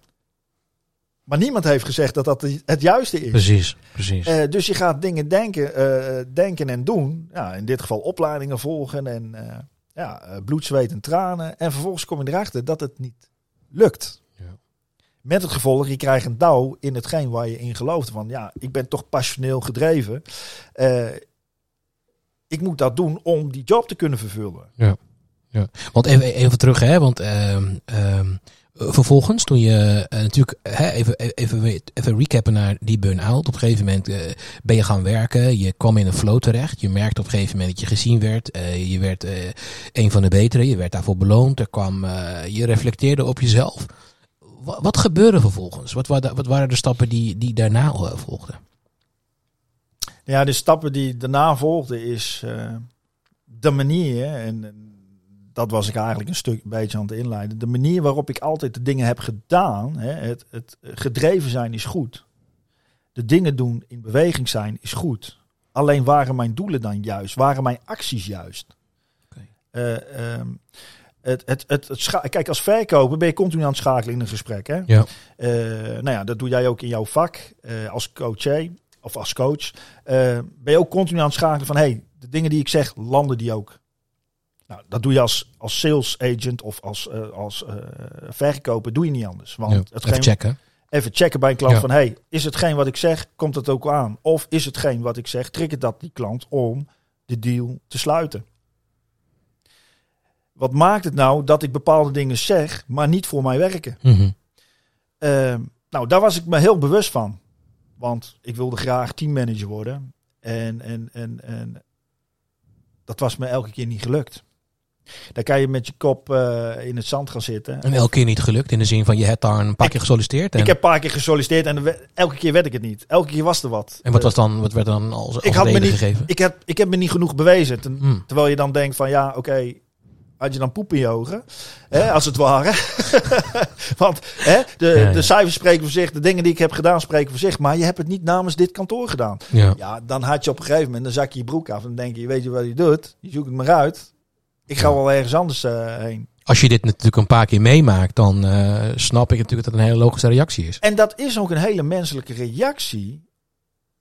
Maar niemand heeft gezegd dat dat het juiste is. precies. precies. Eh, dus je gaat dingen denken, denken en doen. Ja, in dit geval opleidingen volgen en ja, eh, bloed, zweet en tranen. En vervolgens kom je erachter dat het niet lukt. Ja. Met het gevolg, je krijgt een douw in hetgeen waar je in gelooft. Van ja, ik ben toch passioneel gedreven. Eh, ik moet dat doen om die job te kunnen vervullen. Want even, even terug, hè, want ehm, ehm, vervolgens, toen je eh, natuurlijk, hè, even, even, even recappen naar die burn-out. Op een gegeven moment eh, ben je gaan werken, je kwam in een flow terecht. Je merkte op een gegeven moment dat je gezien werd. eh, je werd een van de betere, je werd daarvoor beloond. Er kwam, je reflecteerde op jezelf. wa- wat gebeurde vervolgens? Wat, waren- wat waren de stappen die, die daarna volgden? Ja, de stappen die daarna volgden is de manier, dat was ik eigenlijk een stuk een beetje aan het inleiden, de manier waarop ik altijd de dingen heb gedaan, hè, het, het gedreven zijn is goed. De dingen doen in beweging zijn is goed. Alleen waren mijn doelen dan juist? Waren mijn acties juist? Eh, ehm, het, het, het, Kijk, als verkoper ben je continu aan het schakelen in een gesprek. Hè? Ja. Eh, nou ja, dat doe jij ook in jouw vak eh, als coach of als coach. Ben je ook continu aan het schakelen van hey, de dingen die ik zeg, landen die ook. Nou, dat doe je als, als sales agent of als, eh, als eh, verkoper, doe je niet anders. Want Ja, hetgeen, Even checken. even checken bij een klant Ja. van hey, is hetgeen wat ik zeg, komt het ook aan? Of is hetgeen wat ik zeg, triggert dat die klant om de deal te sluiten? Wat maakt het nou dat ik bepaalde dingen zeg, maar niet voor mij werken? Mhm. Eh, nou, daar was ik me heel bewust van. Want ik wilde graag teammanager worden. En, en, en, en dat was me elke keer niet gelukt. Dan kan je met je kop eh, in het zand gaan zitten. En elke keer niet gelukt in de zin van je hebt daar een paar Ik- keer gesolliciteerd. En, Ik heb een paar keer gesolliciteerd en we- elke keer werd ik het niet. Elke keer was er wat. en wat, was dan, wat werd dan als, als ik had me niet, gegeven? ik heb, ik heb me niet genoeg bewezen. Ten- Hmm. Terwijl je dan denkt van ja, oké, had je dan poep in je ogen? Hè, als het ware. Want hè, de, Ja, ja. de cijfers spreken voor zich, de dingen die ik heb gedaan spreken voor zich. Maar je hebt het niet namens dit kantoor gedaan. Ja. Ja, dan had je op een gegeven moment, dan zak je je broek af. En dan denk je, weet je wat je doet? Je zoekt het maar uit. Ik ga wel ergens anders eh, heen. Als je dit natuurlijk een paar keer meemaakt, dan eh, snap ik natuurlijk dat het een hele logische reactie is. En dat is ook een hele menselijke reactie.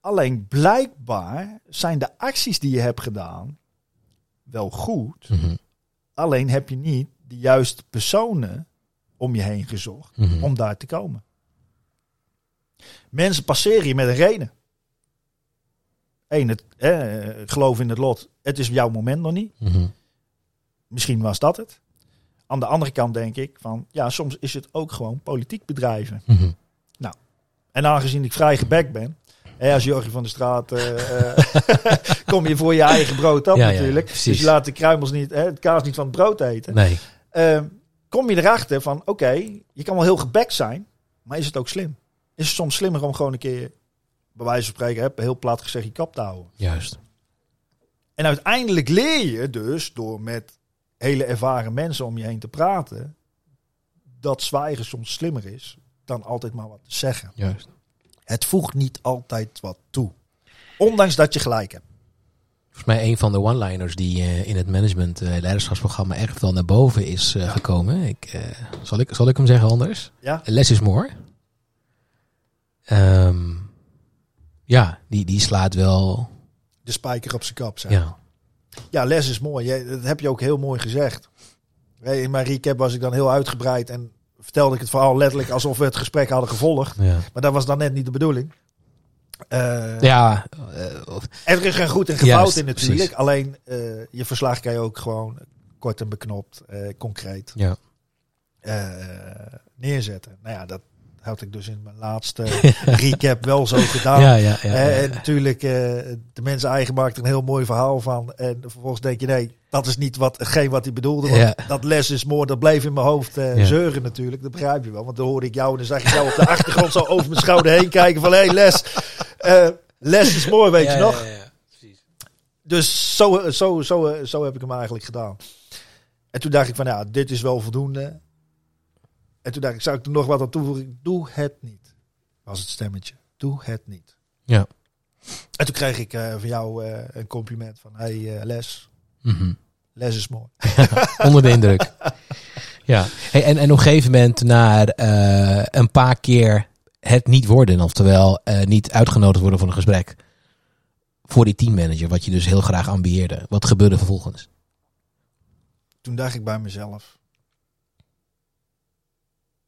Alleen blijkbaar zijn de acties die je hebt gedaan wel goed. Mhm. Alleen heb je niet de juiste personen om je heen gezocht Mhm. om daar te komen. Mensen passeren je met een reden. Eén, het, eh, geloof in het lot. Het is jouw moment nog niet. Mhm. Misschien was dat het. Aan de andere kant denk ik van, ja, soms is het ook gewoon politiek bedrijven. Mhm. En aangezien ik vrij gebek ben, hè, als Jorgie van de Straat, eh, eh, kom je voor je eigen brood op Ja, natuurlijk. dus je laat de kruimels niet, hè, het kaas niet van het brood eten. Nee. Eh, kom je erachter van, oké, je kan wel heel gebek zijn, maar is het ook slim? Is het soms slimmer om gewoon een keer, bij wijze van spreken, hè, heel plat gezegd, je kap te houden? Juist. En uiteindelijk leer je dus door met hele ervaren mensen om je heen te praten, dat zwijgen soms slimmer is dan altijd maar wat te zeggen. Juist. Het voegt niet altijd wat toe. Ondanks dat je gelijk hebt. Volgens mij een van de one-liners die eh, in het management eh, leiderschapsprogramma echt wel naar boven is eh, gekomen. Ik, zal, ik, zal ik hem zeggen anders? Ja? Less is more. Ehm, ja, die, die slaat wel. De spijker op zijn kap. Zeg. Ja. Ja. les is mooi. Dat heb je ook heel mooi gezegd. In mijn recap was ik dan heel uitgebreid en vertelde ik het verhaal letterlijk alsof we het gesprek hadden gevolgd. Ja. Maar dat was dan net niet de bedoeling. Eh, Ja, of- Er is geen goed en fout in natuurlijk. precies. Alleen eh, je verslag kan je ook gewoon kort en beknopt, concreet ja. neerzetten. Nou ja, dat had ik dus in mijn laatste recap wel zo gedaan. Ja, ja, ja. En natuurlijk, eh, de mensen eigen maakt een heel mooi verhaal van. En vervolgens denk je, nee, dat is niet wat, hetgeen wat hij bedoelde. Want dat les is mooi, dat bleef in mijn hoofd eh, zeuren natuurlijk. Dat begrijp je wel. Want dan hoorde ik jou en dan zag ik jou op de achtergrond zo over mijn schouder heen kijken van... Hé, hey, les, eh, les is mooi, weet je nog? ja, ja. Precies. Dus zo, zo, zo, zo heb ik hem eigenlijk gedaan. En toen dacht ik van, ja, dit is wel voldoende. En toen dacht ik, zou ik er nog wat aan toevoegen? Doe het niet. Was het stemmetje. Doe het niet. Ja. En toen kreeg ik eh, van jou eh, een compliment van, hey eh, Les, Mhm. Les is mooi. Onder de indruk. Ja. Hey, en, en op een gegeven moment, na een paar keer het niet worden, oftewel niet uitgenodigd worden voor een gesprek. Voor die teammanager, wat je dus heel graag ambieerde. Wat gebeurde vervolgens? Toen dacht ik bij mezelf,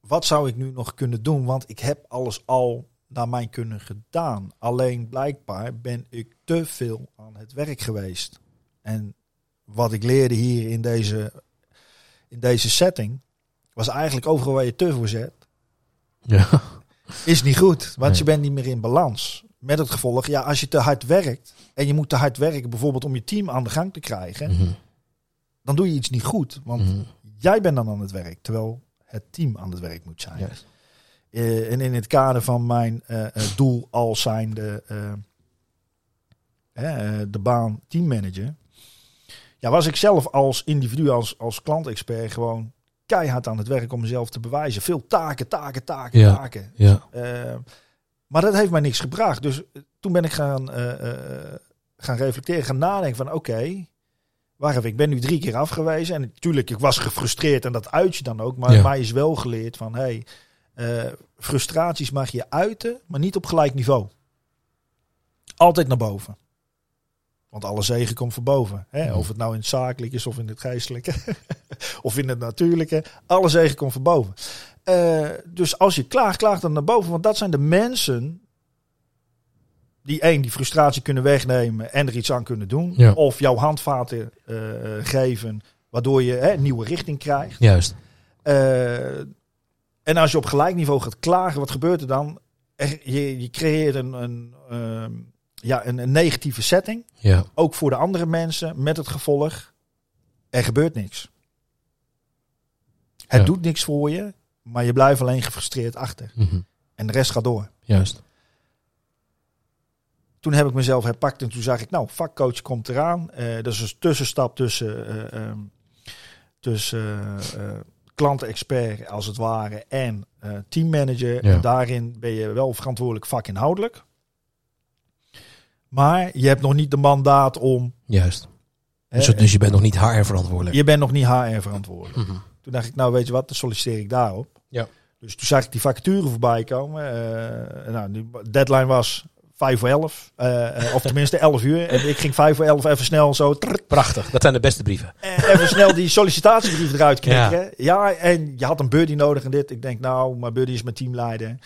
wat zou ik nu nog kunnen doen? Want ik heb alles al naar mijn kunnen gedaan. Alleen blijkbaar ben ik te veel aan het werk geweest. En wat ik leerde hier in deze, in deze setting, was eigenlijk overal waar je te voor zet, Ja. is niet goed. Want Nee. je bent niet meer in balans. Met het gevolg, ja, als je te hard werkt en je moet te hard werken, bijvoorbeeld om je team aan de gang te krijgen, Mhm. dan doe je iets niet goed. Want Mhm. jij bent dan aan het werk, terwijl het team aan het werk moet zijn. Eh, en in het kader van mijn eh, eh, doel als zijnde eh, de baan teammanager. Ja, was ik zelf als individu, als, als klantexpert gewoon keihard aan het werk om mezelf te bewijzen. Veel taken, taken, taken, Ja. taken. Ja. Maar dat heeft mij niks gebracht. Dus toen ben ik gaan, gaan reflecteren, gaan nadenken van oké, even, ik ben nu drie keer afgewezen. En natuurlijk, ik was gefrustreerd en dat uit je dan ook. Maar Ja. mij is wel geleerd van hey, eh, frustraties mag je uiten, maar niet op gelijk niveau. Altijd naar boven. Want alle zegen komt van boven. Hè? Ja. Of het nou in het zakelijk is of in het geestelijke. of in het natuurlijke. Alle zegen komt van boven. Eh, dus als je klaagt, klaag dan naar boven. Want dat zijn de mensen die één, die frustratie kunnen wegnemen en er iets aan kunnen doen. Ja. Of jouw handvaten eh, geven, waardoor je hè, een nieuwe richting krijgt. Juist. Eh, en als je op gelijk niveau gaat klagen, wat gebeurt er dan? Er- je, je creëert een, een, ehm, ja, een, een negatieve setting. Ja. Ook voor de andere mensen, met het gevolg, er gebeurt niks. Het Ja. doet niks voor je, maar je blijft alleen gefrustreerd achter. Mhm. En de rest gaat door. Juist. Toen heb ik mezelf herpakt en toen zag ik, nou, vakcoach komt eraan. Eh, dat is een tussenstap tussen, eh, ehm, tussen eh, klantenexpert als het ware en teammanager. Ja. En daarin ben je wel verantwoordelijk vakinhoudelijk. Maar je hebt nog niet de mandaat om... Juist. Dus, dus je bent nog niet HR verantwoordelijk. je bent nog niet HR verantwoordelijk. Mhm. Toen dacht ik, nou weet je wat, dan solliciteer ik daarop. Ja. Dus toen zag ik die vacature voorbij komen. Nou, die deadline was vijf voor elf. eh, of tenminste elf uur. En ik ging vijf voor elf even snel zo... Prachtig. Dat zijn de beste brieven. eh, even snel die sollicitatiebrief eruit knikken. Ja. en je had een buddy nodig en dit. Ik denk, nou, mijn buddy is mijn teamleider.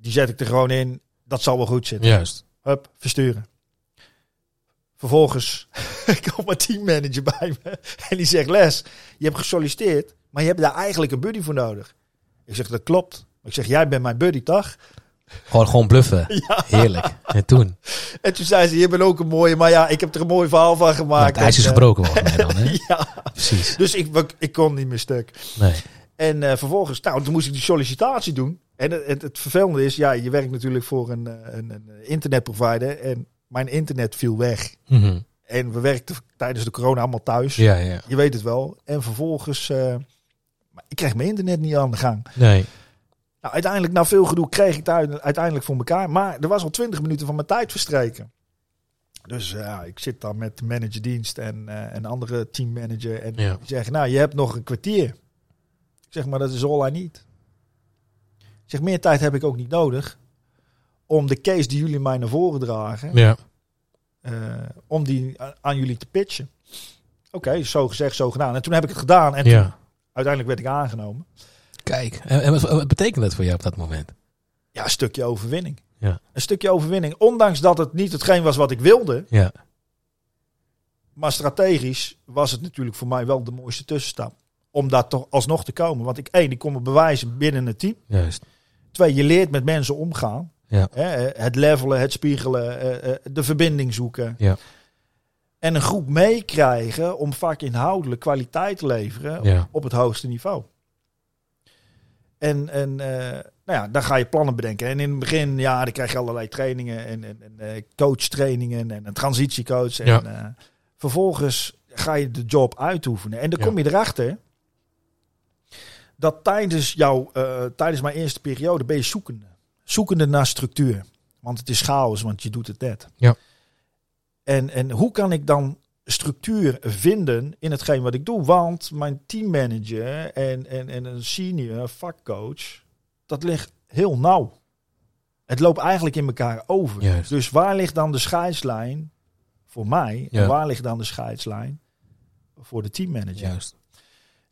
Die zet ik er gewoon in. Dat zal wel goed zitten. Juist. Hup, versturen. Vervolgens komt mijn teammanager bij me. En die zegt, Les, je hebt gesolliciteerd. Maar je hebt daar eigenlijk een buddy voor nodig. Ik zeg, dat klopt. Ik zeg, jij bent mijn buddy, toch? Gewoon, gewoon bluffen. Ja. Heerlijk. En toen? En toen zei ze, je bent ook een mooie. Maar ja, ik heb er een mooi verhaal van Nou, gemaakt. het ijs is En, eh, gebroken volgens mij dan. Hè? Ja, Precies. dus ik, ik kon niet meer stuk. Nee. En eh, vervolgens, nou, toen moest ik die sollicitatie doen. En het, het, het vervelende is, ja, je werkt natuurlijk voor een, eh, een, een internetprovider. En mijn internet viel weg. Mhm. En we werkten tijdens de corona allemaal thuis. Ja, ja. Je weet het wel. En vervolgens, ik kreeg mijn internet niet aan de gang. Nee. Nou, uiteindelijk, na veel gedoe, kreeg ik het uit- uiteindelijk voor elkaar. Maar er was al twintig minuten van mijn tijd verstreken. Dus eh, ja, ik zit dan met de managerdienst en eh, een andere teammanager. En Ja. die zeggen, nou, je hebt nog een kwartier. Ik zeg, maar dat is all I need. Ik zeg, meer tijd heb ik ook niet nodig. Om de case die jullie mij naar voren dragen, Ja. eh, om die aan jullie te pitchen. Oké, zo gezegd, zo gedaan. En toen heb ik het gedaan en toen, Ja. uiteindelijk werd ik aangenomen. Kijk. En, wat, wat betekent dat voor jou op dat moment? Ja, een stukje overwinning. Ja. Een stukje overwinning. Ondanks dat het niet hetgeen was wat ik wilde. Ja. Maar strategisch was het natuurlijk voor mij wel de mooiste tussenstap. Om daar toch alsnog te komen. Want ik, één, ik kon me bewijzen binnen het team. Juist. Twee, je leert met mensen omgaan. Ja. Hè, het levelen, het spiegelen, eh, eh, de verbinding zoeken. Ja. En een groep meekrijgen om vaak inhoudelijk kwaliteit te leveren Ja. op het hoogste niveau. En, en eh, nou ja, dan ga je plannen bedenken. En in het begin, ja, dan krijg je allerlei trainingen en, en, en eh, coachtrainingen en een transitiecoach. En Ja. eh, vervolgens ga je de job uitoefenen. En dan kom je erachter dat tijdens, jouw, tijdens mijn eerste periode ben je zoekende. Zoekende naar structuur. Want het is chaos, want je doet het net. Ja. En, en hoe kan ik dan structuur vinden in hetgeen wat ik doe? Want mijn teammanager en, en, en een senior vakcoach, dat ligt heel nauw. Het loopt eigenlijk in elkaar over. Juist. Dus waar ligt dan de scheidslijn voor mij? Ja. En waar ligt dan de scheidslijn voor de teammanager? Juist.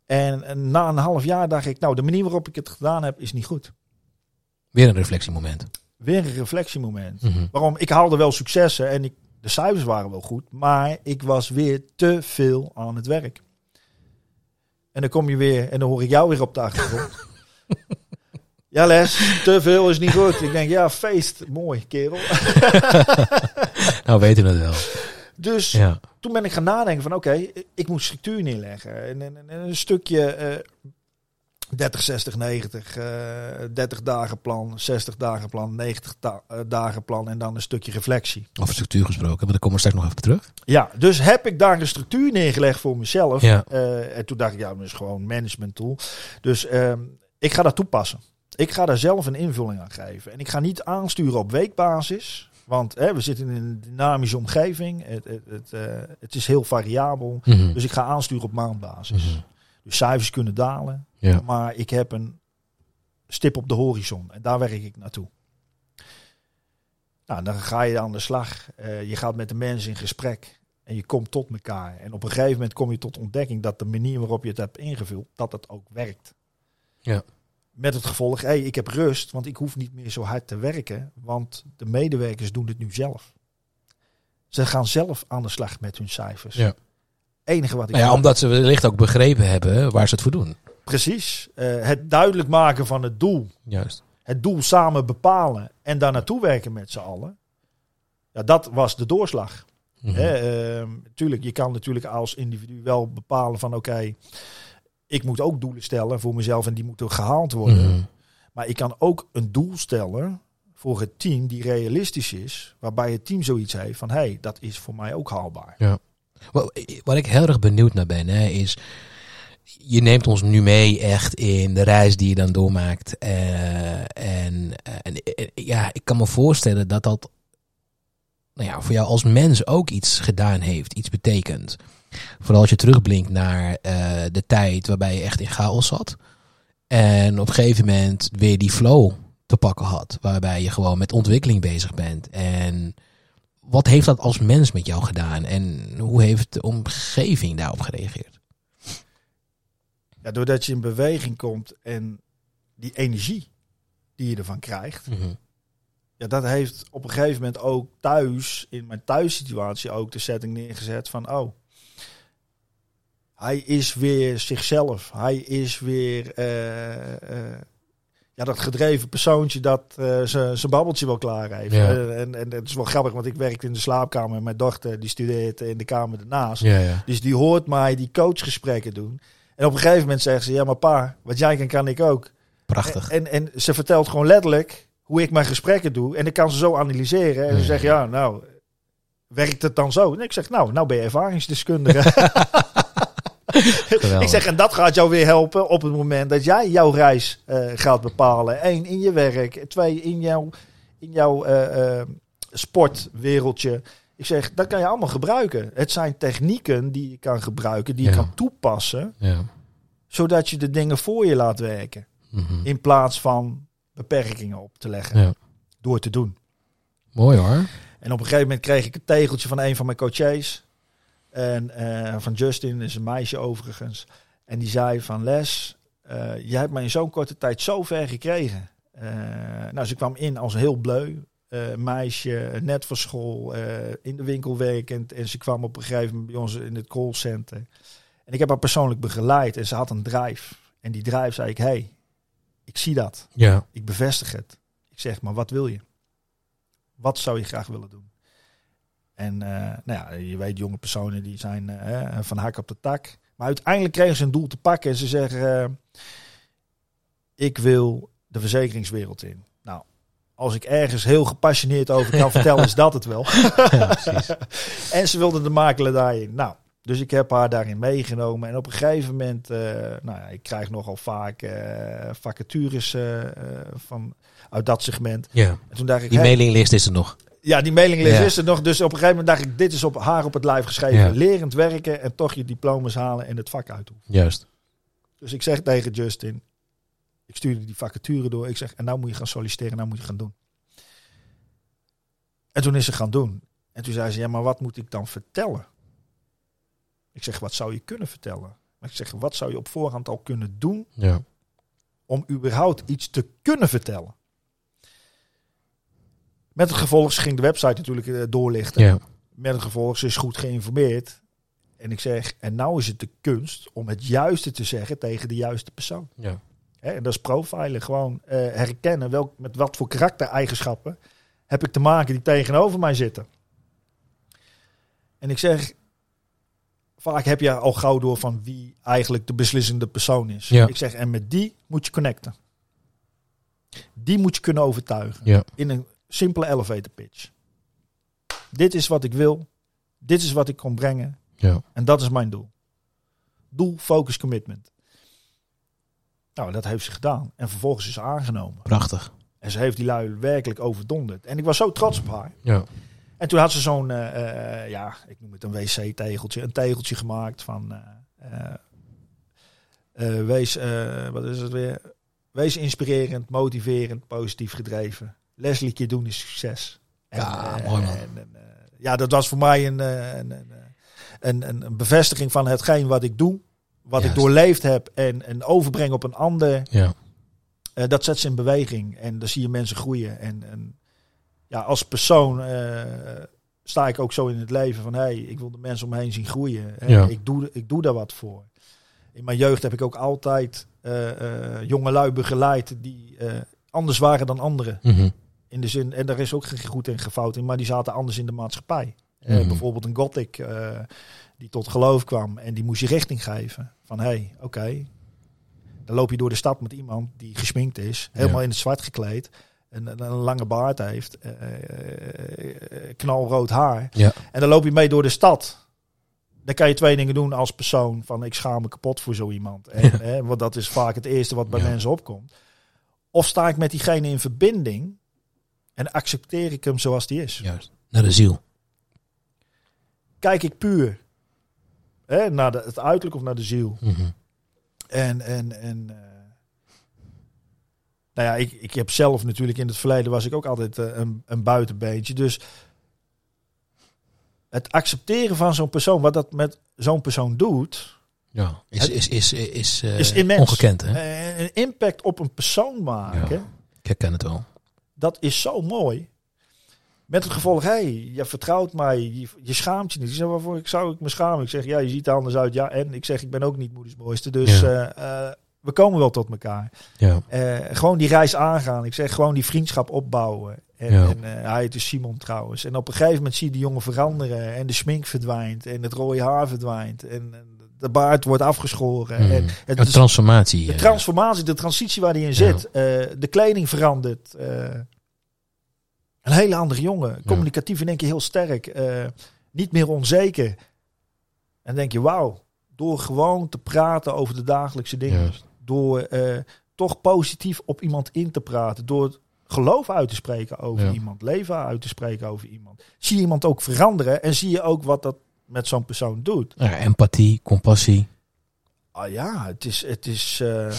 En, en na een half jaar dacht ik, nou, de manier waarop ik het gedaan heb, is niet goed. Weer een reflectiemoment. Weer een reflectiemoment. Mhm. Waarom? Ik haalde wel successen en ik, de cijfers waren wel goed, maar ik was weer te veel aan het werk. En dan kom je weer en dan hoor ik jou weer op de achtergrond. ja, Les, te veel is niet goed. Ik denk, ja, feest, mooi, kerel. Nou, weten we het wel. Dus Ja. toen ben ik gaan nadenken van, oké, ik moet structuur neerleggen. En, en, en een stukje, eh, 30, 60, 90, eh 30 dagen plan, 60 dagen plan, 90 ta- eh, dagen plan en dan een stukje reflectie. Over structuur gesproken, maar daar komen we straks nog even terug. Ja, dus heb ik daar een structuur neergelegd voor mezelf. Ja. Eh, en toen dacht ik, ja, dat is gewoon een management tool. Dus ehm, ik ga dat toepassen. Ik ga daar zelf een invulling aan geven. En ik ga niet aansturen op weekbasis. Want hè, we zitten in een dynamische omgeving. Het, het, het, eh, het is heel variabel. Mhm. Dus ik ga aansturen op maandbasis. Mhm. Dus cijfers kunnen dalen. Ja. Maar ik heb een stip op de horizon. En daar werk ik naartoe. Nou, dan ga je aan de slag. Eh, je gaat met de mensen in gesprek. En je komt tot elkaar. En op een gegeven moment kom je tot ontdekking dat de manier waarop je het hebt ingevuld, dat het ook werkt. Ja. Met het gevolg, hé, ik heb rust, want ik hoef niet meer zo hard te werken. Want de medewerkers doen het nu zelf. Ze gaan zelf aan de slag met hun cijfers. Ja. Enige wat ik Nou ja, omdat ze wellicht ook begrepen hebben waar ze het voor doen. Precies. Eh, het duidelijk maken van het doel. Juist. Het doel samen bepalen en daar naartoe werken met z'n allen. Ja, dat was de doorslag. Tuurlijk, je kan natuurlijk als individu wel bepalen van oké, ik moet ook doelen stellen voor mezelf en die moeten gehaald worden. Mhm. Maar ik kan ook een doel stellen voor het team die realistisch is, waarbij het team zoiets heeft van hé, hey, dat is voor mij ook haalbaar. Wat, wat ik heel erg benieuwd naar ben, hè, is... Je neemt ons nu mee echt in de reis die je dan doormaakt. Eh, en, en ja, ik kan me voorstellen dat dat nou ja, voor jou als mens ook iets gedaan heeft, iets betekent. Vooral als je terugblinkt naar eh, de tijd waarbij je echt in chaos zat. En op een gegeven moment weer die flow te pakken had. Waarbij je gewoon met ontwikkeling bezig bent. En wat heeft dat als mens met jou gedaan? En hoe heeft de omgeving daarop gereageerd? Ja, doordat je in beweging komt en die energie die je ervan krijgt, ja, dat heeft op een gegeven moment ook thuis, in mijn thuissituatie, ook de setting neergezet van, oh, hij is weer zichzelf. Hij is weer eh, eh, ja, dat gedreven persoontje dat eh, zijn babbeltje wel klaar heeft. Ja. Eh, en, en het is wel grappig, want ik werkte in de slaapkamer en mijn dochter die studeert in de kamer ernaast. Ja, ja. Dus die hoort mij die coachgesprekken doen. En op een gegeven moment zegt ze, ja maar pa, wat jij kan, kan ik ook. Prachtig. En, en ze vertelt gewoon letterlijk hoe ik mijn gesprekken doe. En ik kan ze zo analyseren. En ze zegt, ja, nou, werkt het dan zo? En ik zeg, nou, nou ben je ervaringsdeskundige. Ik zeg, en dat gaat jou weer helpen op het moment dat jij jouw reis eh, gaat bepalen. Eén, in je werk. Twee, in jouw, in jouw eh, eh, sportwereldje. Ik zeg, dat kan je allemaal gebruiken. Het zijn technieken die je kan gebruiken, die je Ja. kan toepassen, Ja. zodat je de dingen voor je laat werken. Mhm. In plaats van beperkingen op te leggen ja. door te doen. Mooi hoor. En op een gegeven moment kreeg ik een tegeltje van een van mijn coaches. En eh, van Justin, is een meisje overigens. En die zei van Les, eh jij hebt mij in zo'n korte tijd zo ver gekregen. Eh, nou, ze kwam in als heel bleu. meisje, net van school, in de winkel werkend. En ze kwam op een gegeven moment bij ons in het callcenter. En ik heb haar persoonlijk begeleid en ze had een drive. En die drive zei ik, hey, ik zie dat. Ja. Ik bevestig het. Ik zeg, maar wat wil je? Wat zou je graag willen doen? En eh, nou ja, je weet, jonge personen die zijn eh, van hak op de tak. Maar uiteindelijk kregen ze een doel te pakken en ze zeggen, eh, ik wil de verzekeringswereld in. Nou, als ik ergens heel gepassioneerd over kan vertellen, is dat het wel. ja. En ze wilde de makelaar daarin. Nou, dus ik heb haar daarin meegenomen. En op een gegeven moment, nou ja, ik krijg nogal vaak vacatures van, uit dat segment. Ja. En toen dacht ik, Die mailinglist is er nog. Ja, die mailinglist Ja. is er nog. Dus op een gegeven moment dacht ik, dit is op haar op het lijf geschreven. Ja. Lerend werken en toch je diploma's halen en het vak uitoefenen. Juist. Dus ik zeg tegen Justin, ik stuurde die vacature door. Ik zeg, en nou moet je gaan solliciteren, nou moet je gaan doen. En toen is ze gaan doen. En toen zei ze, ja, maar wat moet ik dan vertellen? Ik zeg, wat zou je kunnen vertellen? Maar ik zeg, wat zou je op voorhand al kunnen doen Ja. om überhaupt iets te kunnen vertellen? Met het gevolg, ze ging de website natuurlijk eh, doorlichten. Ja. Met het gevolg, ze is goed geïnformeerd. En ik zeg, en nou is het de kunst om het juiste te zeggen tegen de juiste persoon. Ja. Hè, en dat is profilen. Gewoon eh, herkennen welk, met wat voor karaktereigenschappen heb ik te maken die tegenover mij zitten. En ik zeg, vaak heb je al gauw door van wie eigenlijk de beslissende persoon is. Ja. Ik zeg, en met die moet je connecten. Die moet je kunnen overtuigen. Ja. In een simpele elevator pitch. Dit is wat ik wil. Dit is wat ik kan brengen. Ja. En dat is mijn doel. Doel, focus, commitment. Nou, dat heeft ze gedaan. En vervolgens is ze aangenomen. Prachtig. En ze heeft die lui werkelijk overdonderd. En ik was zo trots op haar. Ja. En toen had ze zo'n, eh, eh, ja, ik noem het een wc-tegeltje. Een tegeltje gemaakt van... eh, wees, wat is het weer? Wees inspirerend, motiverend, positief gedreven. Leslie keer doen is succes. Ja, eh, mooi man. en, en, eh, ja, dat was voor mij een, eh, een, een, een, bevestiging van hetgeen wat ik doe. Wat Juist. ik doorleefd heb en, en overbreng op een ander. Ja. Dat zet ze in beweging en dan zie je mensen groeien. En, en ja, als persoon sta ik ook zo in het leven van hey, ik wil de mensen om me heen zien groeien. En Ja. ik, doe, ik doe daar wat voor. In mijn jeugd heb ik ook altijd jonge lui begeleid die anders waren dan anderen. Mhm. In de zin, en daar is ook geen goed en gefout in, maar die zaten anders in de maatschappij. Eh, Mhm. bijvoorbeeld een gothic eh, die tot geloof kwam en die moest je richting geven. Van hé, hey, oké, dan loop je door de stad met iemand die gesminkt is, helemaal Ja. in het zwart gekleed, en een, een lange baard heeft, eh, knalrood haar. Ja. En dan loop je mee door de stad. Dan kan je twee dingen doen als persoon. Van ik schaam me kapot voor zo iemand. En, Ja. hè, want dat is vaak het eerste wat bij Ja. mensen opkomt. Of sta ik met diegene in verbinding en accepteer ik hem zoals die is. Juist. Naar de ziel. Kijk ik puur hè, naar de, het uiterlijk of naar de ziel. Mhm. En, en, en eh, nou ja, ik, ik heb zelf natuurlijk in het verleden was ik ook altijd eh, een, een buitenbeentje. Dus het accepteren van zo'n persoon, wat dat met zo'n persoon doet, Ja. Is, is, is, is, eh, is immens. ongekend, hè? Een impact op een persoon maken, Ja. Ik herken het wel. Dat is zo mooi. Met het gevolg, hey, je vertrouwt mij, je, je schaamt je niet. Ik zeg, waarvoor ik zou ik me schamen? Ik zeg, ja, je ziet er anders uit. Ja, en ik zeg, ik ben ook niet moeders mooiste. Dus Ja. eh, eh, we komen wel tot elkaar. Ja. Eh, gewoon die reis aangaan. Ik zeg, gewoon die vriendschap opbouwen. En, Ja. en hij heet dus Simon trouwens. En op een gegeven moment zie je die jongen veranderen. En de smink verdwijnt. En het rode haar verdwijnt. En, de baard wordt afgeschoren. Mhm. En het Een is- transformatie. de transformatie, de transitie waar hij in zit. de kleding verandert. Een hele andere jongen. Communicatief in één keer heel sterk. eh, niet meer onzeker. En denk je, wauw. Door gewoon te praten over de dagelijkse dingen. Juist. Door eh, toch positief op iemand in te praten. Door geloof uit te spreken over Ja. iemand. Leven uit te spreken over iemand. Zie je iemand ook veranderen. En zie je ook wat dat met zo'n persoon doet. Ja, empathie, compassie. Ah ja, het is, het is, eh,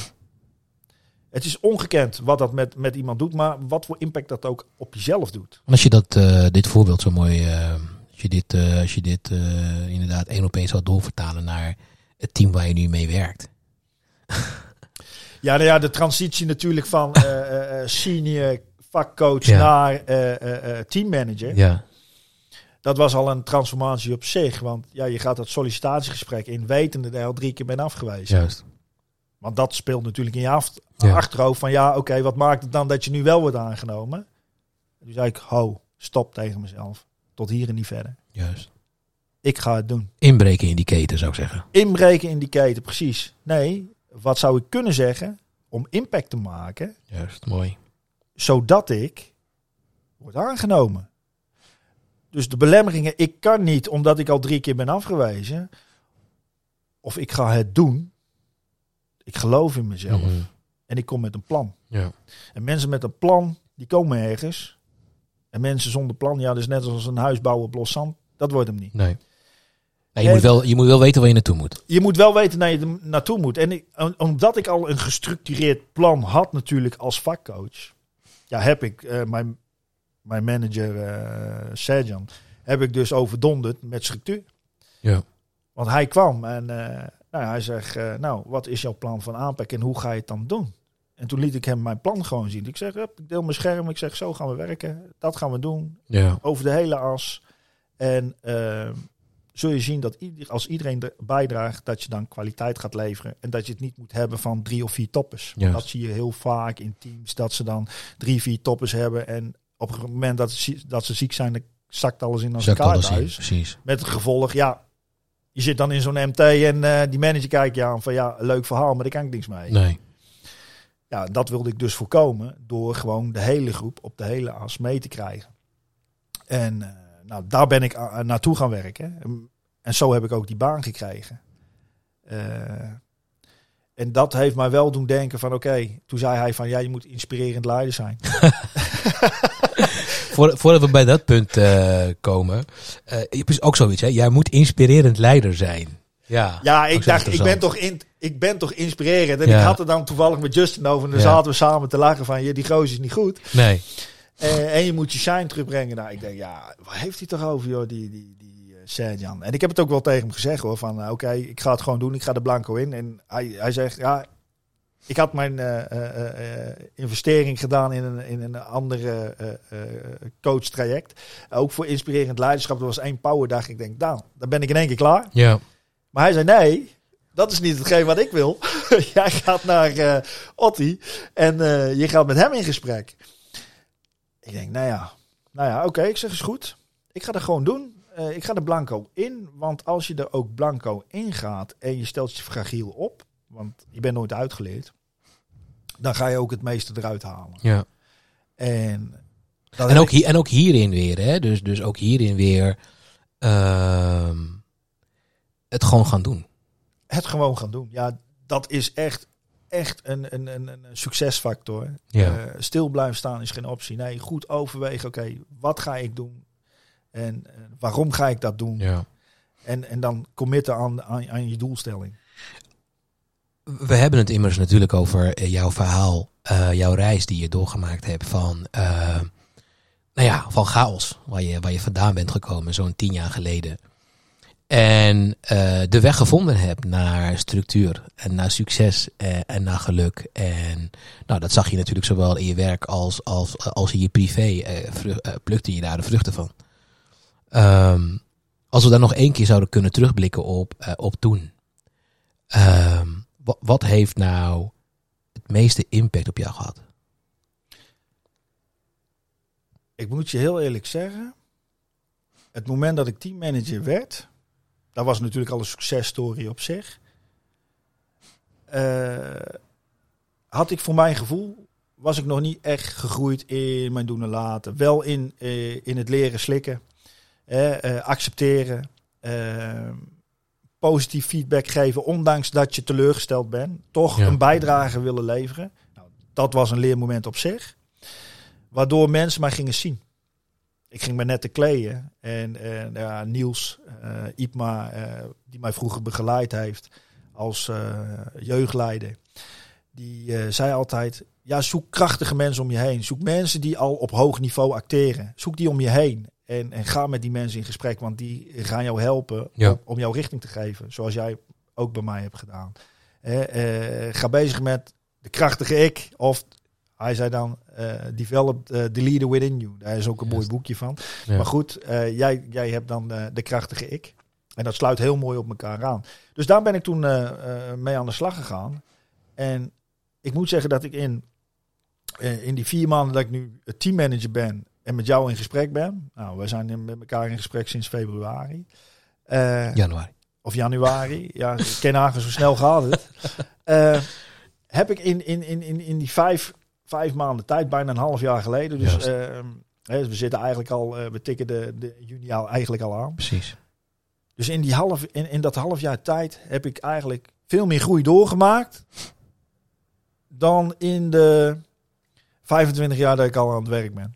het is ongekend wat dat met, met iemand doet, maar wat voor impact dat ook op jezelf doet. Als je dat, eh, dit voorbeeld zo mooi, eh, als je dit, eh, als je dit inderdaad één op één zou doorvertalen naar het team waar je nu mee werkt. Ja, nou ja, de transitie natuurlijk van senior vakcoach Ja. naar teammanager. Ja, Dat was al een transformatie op zich, want ja, je gaat dat sollicitatiegesprek in wetende dat je al drie keer bent afgewezen. juist. Want dat speelt natuurlijk in je af, Ja. achterhoofd van ja, oké, wat maakt het dan dat je nu wel wordt aangenomen? En toen zei ik, ho, stop tegen mezelf. Tot hier en niet verder. Juist. Ik ga het doen. Inbreken in die keten zou ik zeggen. Inbreken in die keten, precies. Nee, wat zou ik kunnen zeggen om impact te maken, Juist, mooi. zodat ik word aangenomen? Dus de belemmeringen, ik kan niet omdat ik al drie keer ben afgewezen. Of ik ga het doen. Ik geloof in mezelf. Mhm. En ik kom met een plan. Ja. En mensen met een plan, die komen ergens. En mensen zonder plan, ja, dat is net als een huis bouwen op los zand. Dat wordt hem niet. Nee. Nee, je, moet wel, je moet wel weten waar je naartoe moet. je moet wel weten naar je naartoe moet. En ik, omdat ik al een gestructureerd plan had natuurlijk als vakcoach. Ja, heb ik eh, mijn, mijn manager eh Serjan, heb ik dus overdonderd met structuur. Ja. Want hij kwam en eh, nou, hij zegt, eh, nou, wat is jouw plan van aanpak en hoe ga je het dan doen? En toen liet ik hem mijn plan gewoon zien. Ik zeg, ik deel mijn scherm. Ik zeg, zo gaan we werken. Dat gaan we doen Ja. over de hele as. En eh, zul je zien dat ieder, als iedereen er bijdraagt, dat je dan kwaliteit gaat leveren. En dat je het niet moet hebben van drie of vier toppers. Juist. Dat zie je heel vaak in teams, dat ze dan drie, vier toppers hebben. En op het moment dat ze, dat ze ziek zijn, dan zakt alles in als precies. Met het gevolg, ja, je zit dan in zo'n MT en eh, die manager kijkt je aan van ja, leuk verhaal, maar daar kan ik niks mee. Nee. Ja, dat wilde ik dus voorkomen door gewoon de hele groep op de hele as mee te krijgen. En eh, nou, daar ben ik a- naartoe gaan werken. En zo heb ik ook die baan gekregen. Eh, en dat heeft mij wel doen denken van oké, toen zei hij van ja, je moet inspirerend leider zijn. Voor, voordat we bij dat punt eh, komen. eh je hebt ook zoiets, hè? Jij moet inspirerend leider zijn. Ja, Ja, ik dacht, ik ben, toch in, ik ben toch inspirerend. En Ja. ik had het dan toevallig met Justin over. En dan Ja. zaten we samen te lachen van, je, die gozer is niet goed. Nee. Eh, en je moet je shine terugbrengen. Nou, ik denk, ja, waar heeft hij toch over, joh, die, die, die eh, Serjan? En ik heb het ook wel tegen hem gezegd, hoor. Van, eh, oké, ik ga het gewoon doen. Ik ga de blanco in. En hij, hij zegt, ja, ik had mijn eh, eh, eh, investering gedaan in een, in een andere coach-traject. Ook voor inspirerend leiderschap. Er was één powerdag. Ik denk, nou, dan ben ik in één keer klaar. Ja. Maar hij zei, nee, dat is niet hetgeen wat ik wil. Jij gaat naar eh Otti en je gaat met hem in gesprek. Ik denk, nou ja, nou ja, oké, ik zeg is goed. Ik ga dat gewoon doen. Ik ga er blanco in, want als je er ook blanco in gaat en je stelt je fragiel op, want je bent nooit uitgeleerd, dan ga je ook het meeste eruit halen. ja. En, En ook, hier, en ook hierin weer, hè? Dus, dus ook hierin weer ehm, het gewoon gaan doen. het gewoon gaan doen. Ja, dat is echt, echt een, een, een, een succesfactor. Ja. Eh, stil blijven staan is geen optie. Nee, goed overwegen. Oké, wat ga ik doen? En eh, waarom ga ik dat doen? ja. En, en dan committen aan, aan, aan je doelstelling. We hebben het immers natuurlijk over eh, jouw verhaal, eh, jouw reis die je doorgemaakt hebt van, eh, nou ja, van chaos, waar je, waar je vandaan bent gekomen zo'n tien jaar geleden. En de weg gevonden hebt naar structuur en naar succes eh, en naar geluk. En nou, dat zag je natuurlijk zowel in je werk als, als, als in je privé. plukte je daar de vruchten van. Ehm, als we daar nog één keer zouden kunnen terugblikken op, op toen. Ehm, wat, heeft nou het meeste impact op jou gehad? Ik moet je heel eerlijk zeggen. Het moment dat ik teammanager werd, dat was natuurlijk al een successtory op zich. Eh, had ik voor mijn gevoel, was ik nog niet echt gegroeid in mijn doen en laten. Wel in, eh, in het leren slikken, eh, accepteren, eh, positief feedback geven, ondanks dat je teleurgesteld bent. Toch Ja. een bijdrage willen leveren. Nou, dat was een leermoment op zich. Waardoor mensen mij gingen zien. Ik ging me net te kleden. En, en ja, Niels, eh Ipma, eh, die mij vroeger begeleid heeft als eh, jeugdleider. Die zei altijd, ja, zoek krachtige mensen om je heen. Zoek mensen die al op hoog niveau acteren. Zoek die om je heen. En, en ga met die mensen in gesprek, want die gaan jou helpen Ja. om, om jou richting te geven. Zoals jij ook bij mij hebt gedaan. Eh, eh, ga bezig met de krachtige ik. Of hij zei dan, eh develop eh, the leader within you. Daar is ook een mooi boekje van. Ja. Maar goed, eh, jij, jij hebt dan de krachtige ik. En dat sluit heel mooi op elkaar aan. Dus daar ben ik toen mee aan de slag gegaan. En ik moet zeggen dat ik in, in die vier maanden dat ik nu teammanager ben en met jou in gesprek ben. Nou, we zijn met elkaar in gesprek sinds februari. Eh, Januari. of januari. Ja, ken hagen zo snel gaat het. Eh, heb ik in, in, in, in, in die vijf, vijf maanden tijd, bijna een half jaar geleden. Dus Juist. eh, hè, we zitten eigenlijk al, eh, we tikken de, de juni al eigenlijk al aan. Precies. Dus in, die half, in, in dat half jaar tijd heb ik eigenlijk veel meer groei doorgemaakt. Dan in de 25 jaar dat ik al aan het werk ben.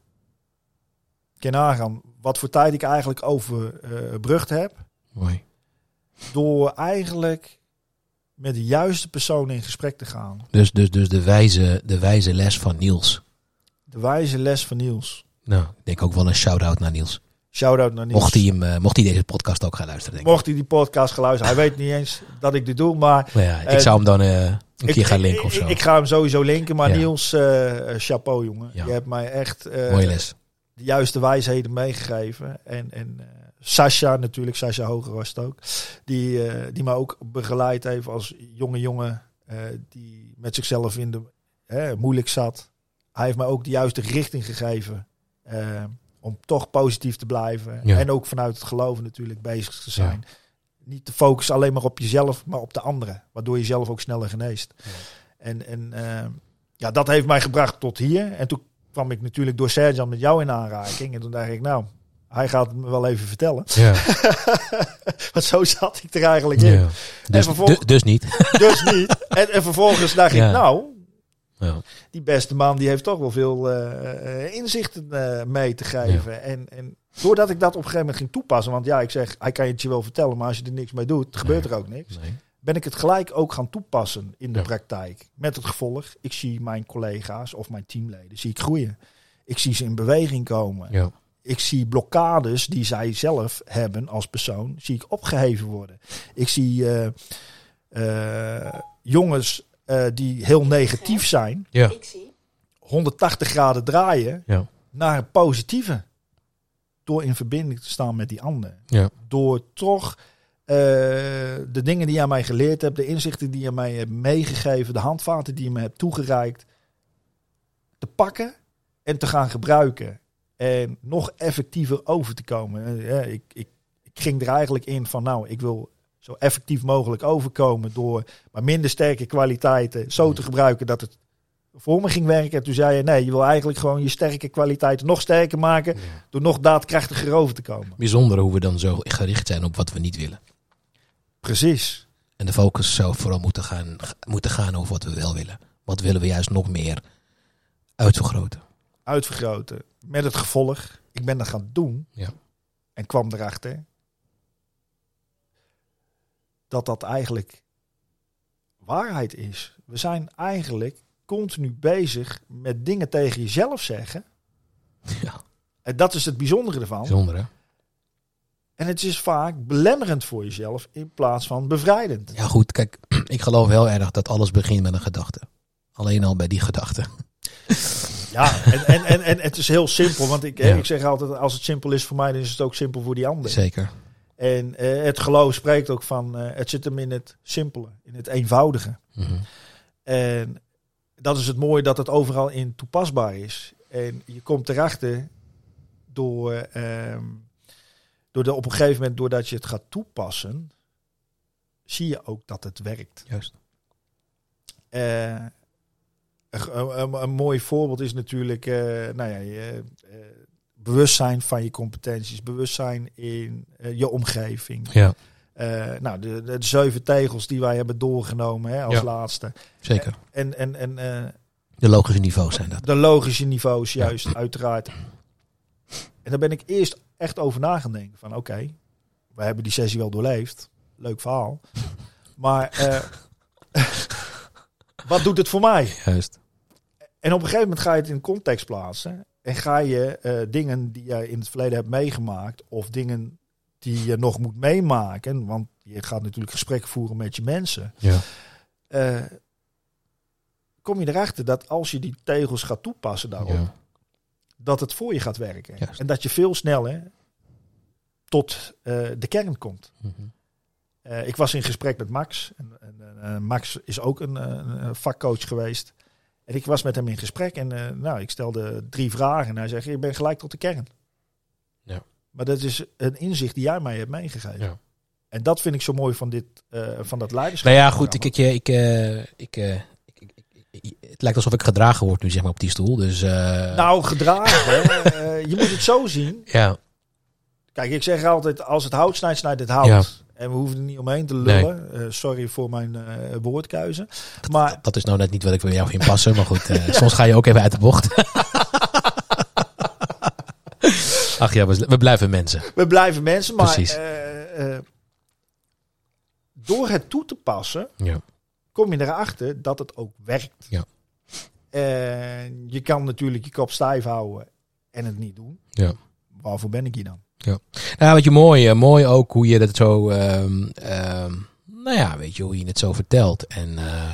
Kan nagaan wat voor tijd ik eigenlijk overbrugd heb Mooi. door eigenlijk met de juiste persoon in gesprek te gaan. Dus, dus, dus de, wijze, de wijze les van Niels. De wijze les van Niels. Nou, ik denk ook wel een shout-out naar Niels. Shout-out naar Niels. Mocht hij, hem, eh, mocht hij deze podcast ook gaan luisteren, denk ik. Mocht hij die podcast geluisterd, hij weet niet eens dat ik dit doe, maar ja, ik Eh, zou hem dan eh, een ik, keer gaan linken of ik, zo. ik ga hem sowieso linken, maar Ja. Niels, chapeau jongen. Ja. Je hebt mij echt Mooie les. De juiste wijsheden meegegeven. En, en eh, Sascha natuurlijk, Sascha Hoger was het ook. Die, eh, die mij ook begeleid heeft als jonge jongen eh, die met zichzelf in de hè, moeilijk zat. Hij heeft mij ook de juiste richting gegeven. om toch positief te blijven. Ja. En ook vanuit het geloven natuurlijk bezig te zijn. niet te focussen alleen maar op jezelf, maar op de anderen. Waardoor je zelf ook sneller geneest. En, en ja, dat heeft mij gebracht tot hier. En toen kwam ik natuurlijk door Serjan met jou in aanraking. En toen dacht ik, nou, hij gaat het me wel even vertellen. Ja. Want zo zat ik er eigenlijk in. ja. Dus, vervolgens- dus niet. Dus niet. En, en vervolgens dacht Ja. ik, nou, Ja. die beste man die heeft toch wel veel eh, eh, inzichten eh, mee te geven. En, en doordat ik dat op een gegeven moment ging toepassen, want ja, ik zeg, hij kan het je wel vertellen, maar als je er niks mee doet, gebeurt er ook niks. Nee. Ben ik het gelijk ook gaan toepassen in de Ja. praktijk. Met het gevolg, ik zie mijn collega's of mijn teamleden, zie ik groeien. Ik zie ze in beweging komen. Ja. Ik zie blokkades die zij zelf hebben als persoon, zie ik opgeheven worden. Ik zie eh, eh, jongens eh, die heel negatief zijn, Ja. Ik zie. 180 graden draaien Ja. naar een positieve. Door in verbinding te staan met die ander. Ja. Door toch eh, de dingen die je aan mij geleerd hebt, de inzichten die je mij hebt meegegeven, de handvaten die je me hebt toegereikt, te pakken en te gaan gebruiken. En nog effectiever over te komen. Eh, ik, ik, ik ging er eigenlijk in van, nou, ik wil zo effectief mogelijk overkomen door maar minder sterke kwaliteiten zo te gebruiken dat het voor me ging werken. En toen zei je, nee, je wil eigenlijk gewoon je sterke kwaliteiten nog sterker maken door nog daadkrachtiger over te komen. Bijzonder hoe we dan zo gericht zijn op wat we niet willen. Precies. En de focus zou vooral moeten gaan, moeten gaan over wat we wel willen. Wat willen we juist nog meer uitvergroten. Uitvergroten. Met het gevolg, ik ben dat gaan doen Ja. en kwam erachter dat dat eigenlijk waarheid is. We zijn eigenlijk continu bezig met dingen tegen jezelf zeggen. Ja. En dat is het bijzondere ervan. Bijzonder hè? En het is vaak belemmerend voor jezelf in plaats van bevrijdend. Ja goed, kijk, ik geloof heel erg dat alles begint met een gedachte. Alleen al bij die gedachte. Ja, en, en, en, en het is heel simpel. Want ik, Ja. ik zeg altijd, als het simpel is voor mij, dan is het ook simpel voor die ander. Zeker. En eh, het geloof spreekt ook van, eh, het zit hem in het simpele, in het eenvoudige. Mhm. En dat is het mooie dat het overal in toepasbaar is. En je komt erachter door, ehm, door de, op een gegeven moment, doordat je het gaat toepassen, zie je ook dat het werkt. Juist. Eh, een, een, een mooi voorbeeld is natuurlijk eh, nou ja, je, eh, bewustzijn van je competenties, bewustzijn in je omgeving. Ja, nou, de, de, zeven tegels die wij hebben doorgenomen hè, als Ja. laatste. zeker. En, en, en De logische niveaus zijn dat. de logische niveaus, Ja. juist, uiteraard. En daar ben ik eerst echt over na gaan denken. Van oké, we hebben die sessie wel doorleefd. Leuk verhaal. Maar eh, wat doet het voor mij? Juist. En op een gegeven moment ga je het in context plaatsen. En ga je eh, dingen die je in het verleden hebt meegemaakt. Of dingen die je nog moet meemaken. Want je gaat natuurlijk gesprekken voeren met je mensen. Ja. eh, kom je erachter dat als je die tegels gaat toepassen daarop. Ja. Dat het voor je gaat werken. Juist. En dat je veel sneller tot eh, de kern komt. Mhm. Eh, ik was in gesprek met Max. En, en, eh, Max is ook een, een vakcoach geweest. En ik was met hem in gesprek en nou, ik stelde drie vragen. En hij zegt, je bent gelijk tot de kern. Ja. Maar dat is een inzicht die jij mij hebt meegegeven. Ja. En dat vind ik zo mooi van, dit, van dat leiderschap. Nou ja, goed. Ik, ik, ik, ik, eh, ik, ik, ik- ik- het lijkt alsof ik gedragen word nu zeg maar op die stoel. Dus eh, Nou, gedragen. Eh, je moet het zo zien. ja, Kijk, ik zeg altijd, als het hout snijdt, snijdt het hout. Ja. En we hoeven er niet omheen te lullen. Eh, sorry voor mijn woordkeuze. Maar dat is nou net niet wat ik bij jou vind passen. Maar goed, soms ga je ook even uit de bocht. Ach ja, we, blijven mensen. we blijven mensen. Maar door het toe te passen, Ja. Kom je erachter dat het ook werkt. Ja. En je kan natuurlijk je kop stijf houden en het niet doen. Ja. Waarvoor ben ik hier dan? Nou, wat je mooi, eh, mooi ook hoe je dat zo, ehm, ehm, nou ja, weet je, hoe je het zo vertelt. En eh,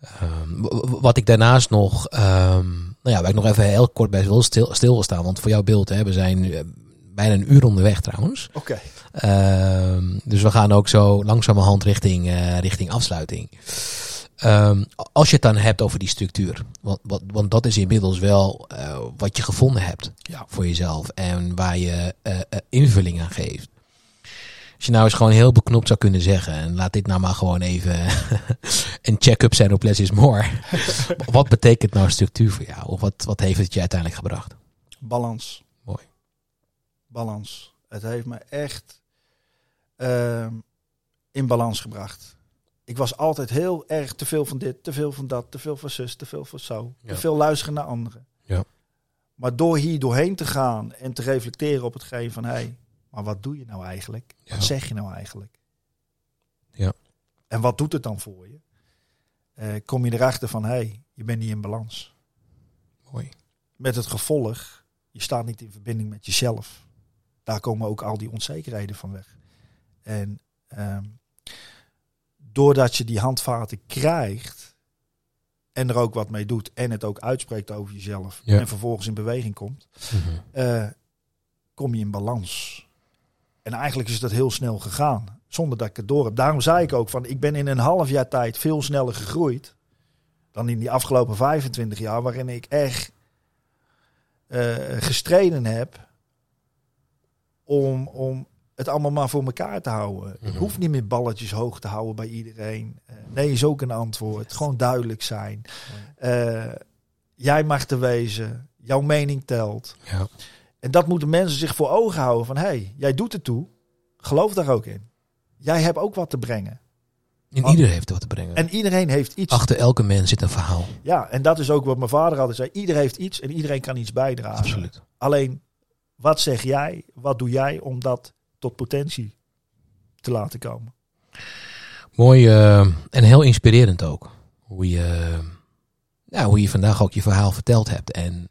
ehm, wat ik daarnaast nog, nou ja, waar ik nog even heel kort bij wil stil, stil wil staan. Want voor jouw beeld, hè, we zijn eh, bijna een uur onderweg trouwens. Oké. Ehm, dus we gaan ook zo langzamerhand richting, eh, richting afsluiting. Ehm, als je het dan hebt over die structuur. Want, want, want dat is inmiddels wel eh, wat je gevonden hebt Ja. voor jezelf. En waar je eh, invulling aan geeft. Als je nou eens gewoon heel beknopt zou kunnen zeggen. En laat dit nou maar gewoon even een check-up zijn op less is more. wat betekent nou structuur voor jou? Of wat, wat heeft het je uiteindelijk gebracht? Balans. Balans. Het heeft me echt ehm, in balans gebracht. Ik was altijd heel erg te veel van dit, te veel van dat, te veel van zus, te veel van zo. Ja. Te veel luisteren naar anderen. Ja. Maar door hier doorheen te gaan en te reflecteren op hetgeen van... hé, hey, maar wat doe je nou eigenlijk? Ja. Wat zeg je nou eigenlijk? Ja. En wat doet het dan voor je? Eh, kom je erachter van, hé, hey, je bent niet in balans. Mooi. Met het gevolg, je staat niet in verbinding met jezelf. Daar komen ook al die onzekerheden van weg. En ehm, doordat je die handvaten krijgt en er ook wat mee doet en het ook uitspreekt over jezelf Ja. en vervolgens in beweging komt, Mhm. eh, kom je in balans. En eigenlijk is dat heel snel gegaan, zonder dat ik het door heb. Daarom zei ik ook van, ik ben in een half jaar tijd veel sneller gegroeid dan in die afgelopen 25 jaar, waarin ik echt eh, gestreden heb om, om het allemaal maar voor elkaar te houden. Ik Mhm. hoef niet meer balletjes hoog te houden bij iedereen. Eh, nee is ook een antwoord. Gewoon duidelijk zijn. Eh, jij mag te wezen. Jouw mening telt. Ja. En dat moeten mensen zich voor ogen houden van... hé, hey, jij doet het toe. Geloof daar ook in. Jij hebt ook wat te brengen. En Oh. ieder heeft wat te brengen. En iedereen heeft iets. Achter elke mens zit een verhaal. Ja, en dat is ook wat mijn vader altijd zei. Iedereen heeft iets en iedereen kan iets bijdragen. Absoluut. Alleen, wat zeg jij? Wat doe jij om dat tot potentie te laten komen? Mooi eh, en heel inspirerend ook. Hoe je, ja, hoe je vandaag ook je verhaal verteld hebt. En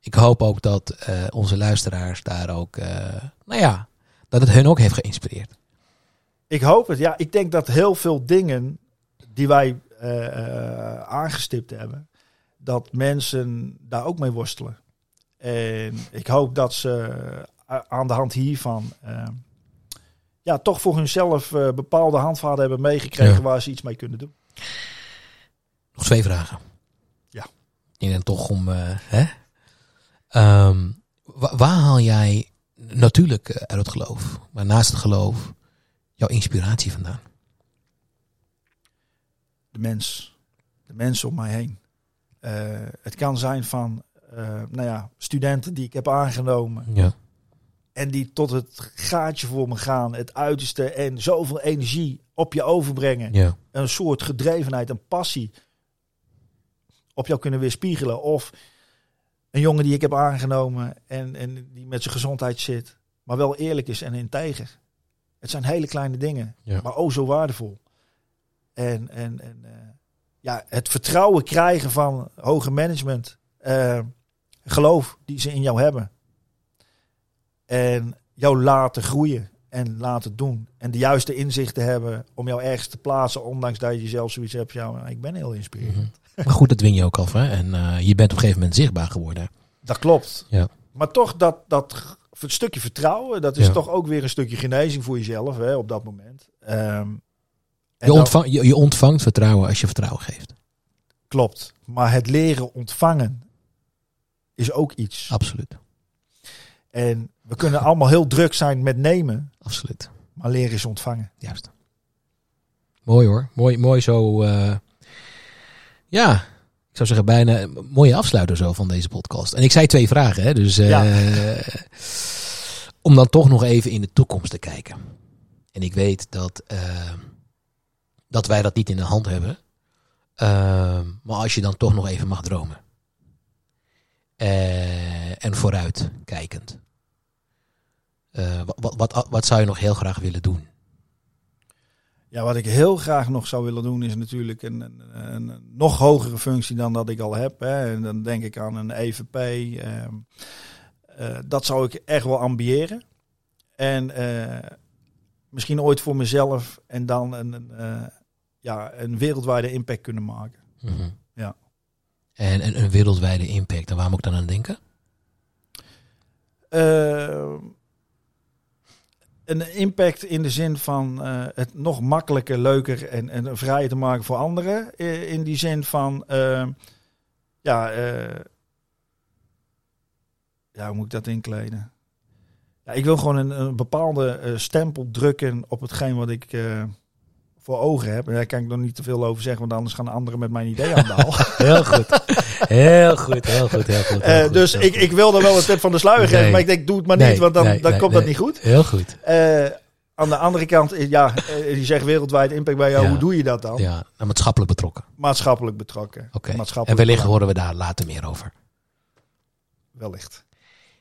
ik hoop ook dat eh, onze luisteraars daar ook, eh, nou ja, dat het hun ook heeft geïnspireerd. Ik hoop het. Ja, ik denk dat heel veel dingen die wij aangestipt hebben, dat mensen daar ook mee worstelen. En ik hoop dat ze a- aan de hand hiervan eh, ja, toch voor hunzelf eh, bepaalde handvaten hebben meegekregen Ja. waar ze iets mee kunnen doen. Nog twee vragen. Ja. En dan toch om, eh, hè? Ehm, wa- waar haal jij natuurlijk eh, uit het geloof, maar naast het geloof, jouw inspiratie vandaan? de mens. De mensen om mij heen. Eh, het kan zijn van eh, nou ja, studenten die ik heb aangenomen. Ja. En die tot het gaatje voor me gaan. Het uiterste en zoveel energie op je overbrengen. Ja. Een soort gedrevenheid, een passie op jou kunnen weerspiegelen. Of een jongen die ik heb aangenomen en, en die met zijn gezondheid zit. Maar wel eerlijk is en integer. Het zijn hele kleine dingen. Ja. Maar oh zo waardevol. En, en, en eh, ja, het vertrouwen krijgen van hoger management. eh, geloof die ze in jou hebben. En jou laten groeien en laten doen. En de juiste inzichten hebben om jou ergens te plaatsen. Ondanks dat je zelf zoiets hebt. Ja, ik ben heel inspirerend. Mhm. Maar goed, dat dwing je ook af. Hè? En eh, je bent op een gegeven moment zichtbaar geworden. Dat klopt. Ja. Maar toch dat, dat het stukje vertrouwen. Dat is Ja. toch ook weer een stukje genezing voor jezelf hè, op dat moment. Ehm, ontvang, je, je ontvangt vertrouwen als je vertrouwen geeft. Klopt. Maar het leren ontvangen is ook iets. Absoluut. En we kunnen allemaal heel druk zijn met nemen, Absoluut. maar leren is ontvangen. Juist. Mooi hoor. Mooi, mooi zo. eh, ja, ik zou zeggen bijna een mooie afsluiter zo van deze podcast. En ik zei twee vragen, hè? dus eh, om dan toch nog even in de toekomst te kijken. En ik weet dat, eh, dat wij dat niet in de hand hebben. Maar als je dan toch nog even mag dromen. Eh, en vooruit kijkend. Eh, wat, wat, wat, zou je nog heel graag willen doen? Ja, wat ik heel graag nog zou willen doen is natuurlijk een, een, een, nog hogere functie dan dat ik al heb. Hè. En dan denk ik aan een EVP. ehm, eh, dat zou ik echt wel ambiëren. En misschien ooit voor mezelf en dan een, een, ja, een wereldwijde impact kunnen maken. Mhm. Ja. En een, wereldwijde impact. En waar moet ik dan aan denken? Eh, een impact in de zin van eh, het nog makkelijker, leuker en, en vrijer te maken voor anderen. In die zin van, eh, ja, ja, hoe moet ik dat inkleden? Ja, ik wil gewoon een, een bepaalde stempel drukken op hetgeen wat ik voor ogen heb. En daar kan ik nog niet te veel over zeggen, want anders gaan anderen met mijn idee aan de haal. Heel goed. Heel goed, heel goed, heel goed. heel Eh, goed, dus heel ik, goed. ik wil er wel een tip van de sluier geven, Nee. maar ik denk, doe het maar Nee, niet, want dan, nee, dan komt dat niet goed. Heel goed. Eh, aan de andere kant, eh, ja, je zegt wereldwijd impact bij jou. Ja. Hoe doe je dat dan? Ja, nou, maatschappelijk betrokken. Maatschappelijk betrokken. Oké. En Maatschappelijk wellicht horen we daar later meer over. Wellicht.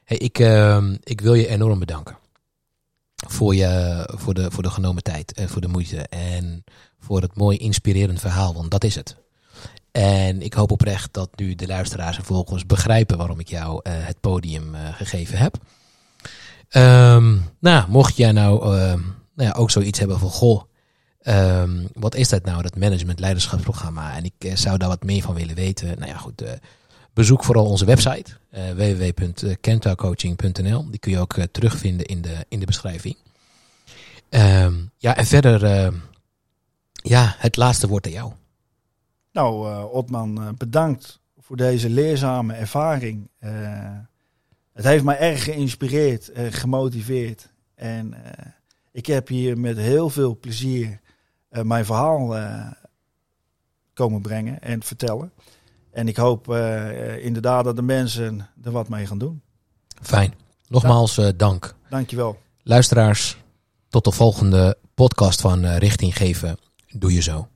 Hey, ik, ehm, ik wil je enorm bedanken. Voor, je, voor, de, voor de genomen tijd en voor de moeite. En voor het mooi inspirerend verhaal, want dat is het. En ik hoop oprecht dat nu de luisteraars en volgers begrijpen waarom ik jou eh, het podium eh, gegeven heb. Ehm, nou, mocht jij nou, ehm, nou ja, ook zoiets hebben van, goh, ehm, wat is dat nou, dat management leiderschapsprogramma? En ik eh, zou daar wat meer van willen weten. Nou ja, goed, bezoek vooral onze website eh www.kentaucoaching.nl. Die kun je ook eh, terugvinden in de, in de beschrijving. Ehm, ja, en verder, ehm, ja, het laatste woord aan jou. Nou, eh, Otman, eh, bedankt voor deze leerzame ervaring. Eh, het heeft mij erg geïnspireerd, en gemotiveerd. En eh, ik heb hier met heel veel plezier eh, mijn verhaal eh, komen brengen en vertellen. En ik hoop eh, eh, inderdaad dat de mensen er wat mee gaan doen. Fijn. Nogmaals, eh, dank. Dankjewel. Luisteraars, tot de volgende podcast van Richting Geven. Doe je zo.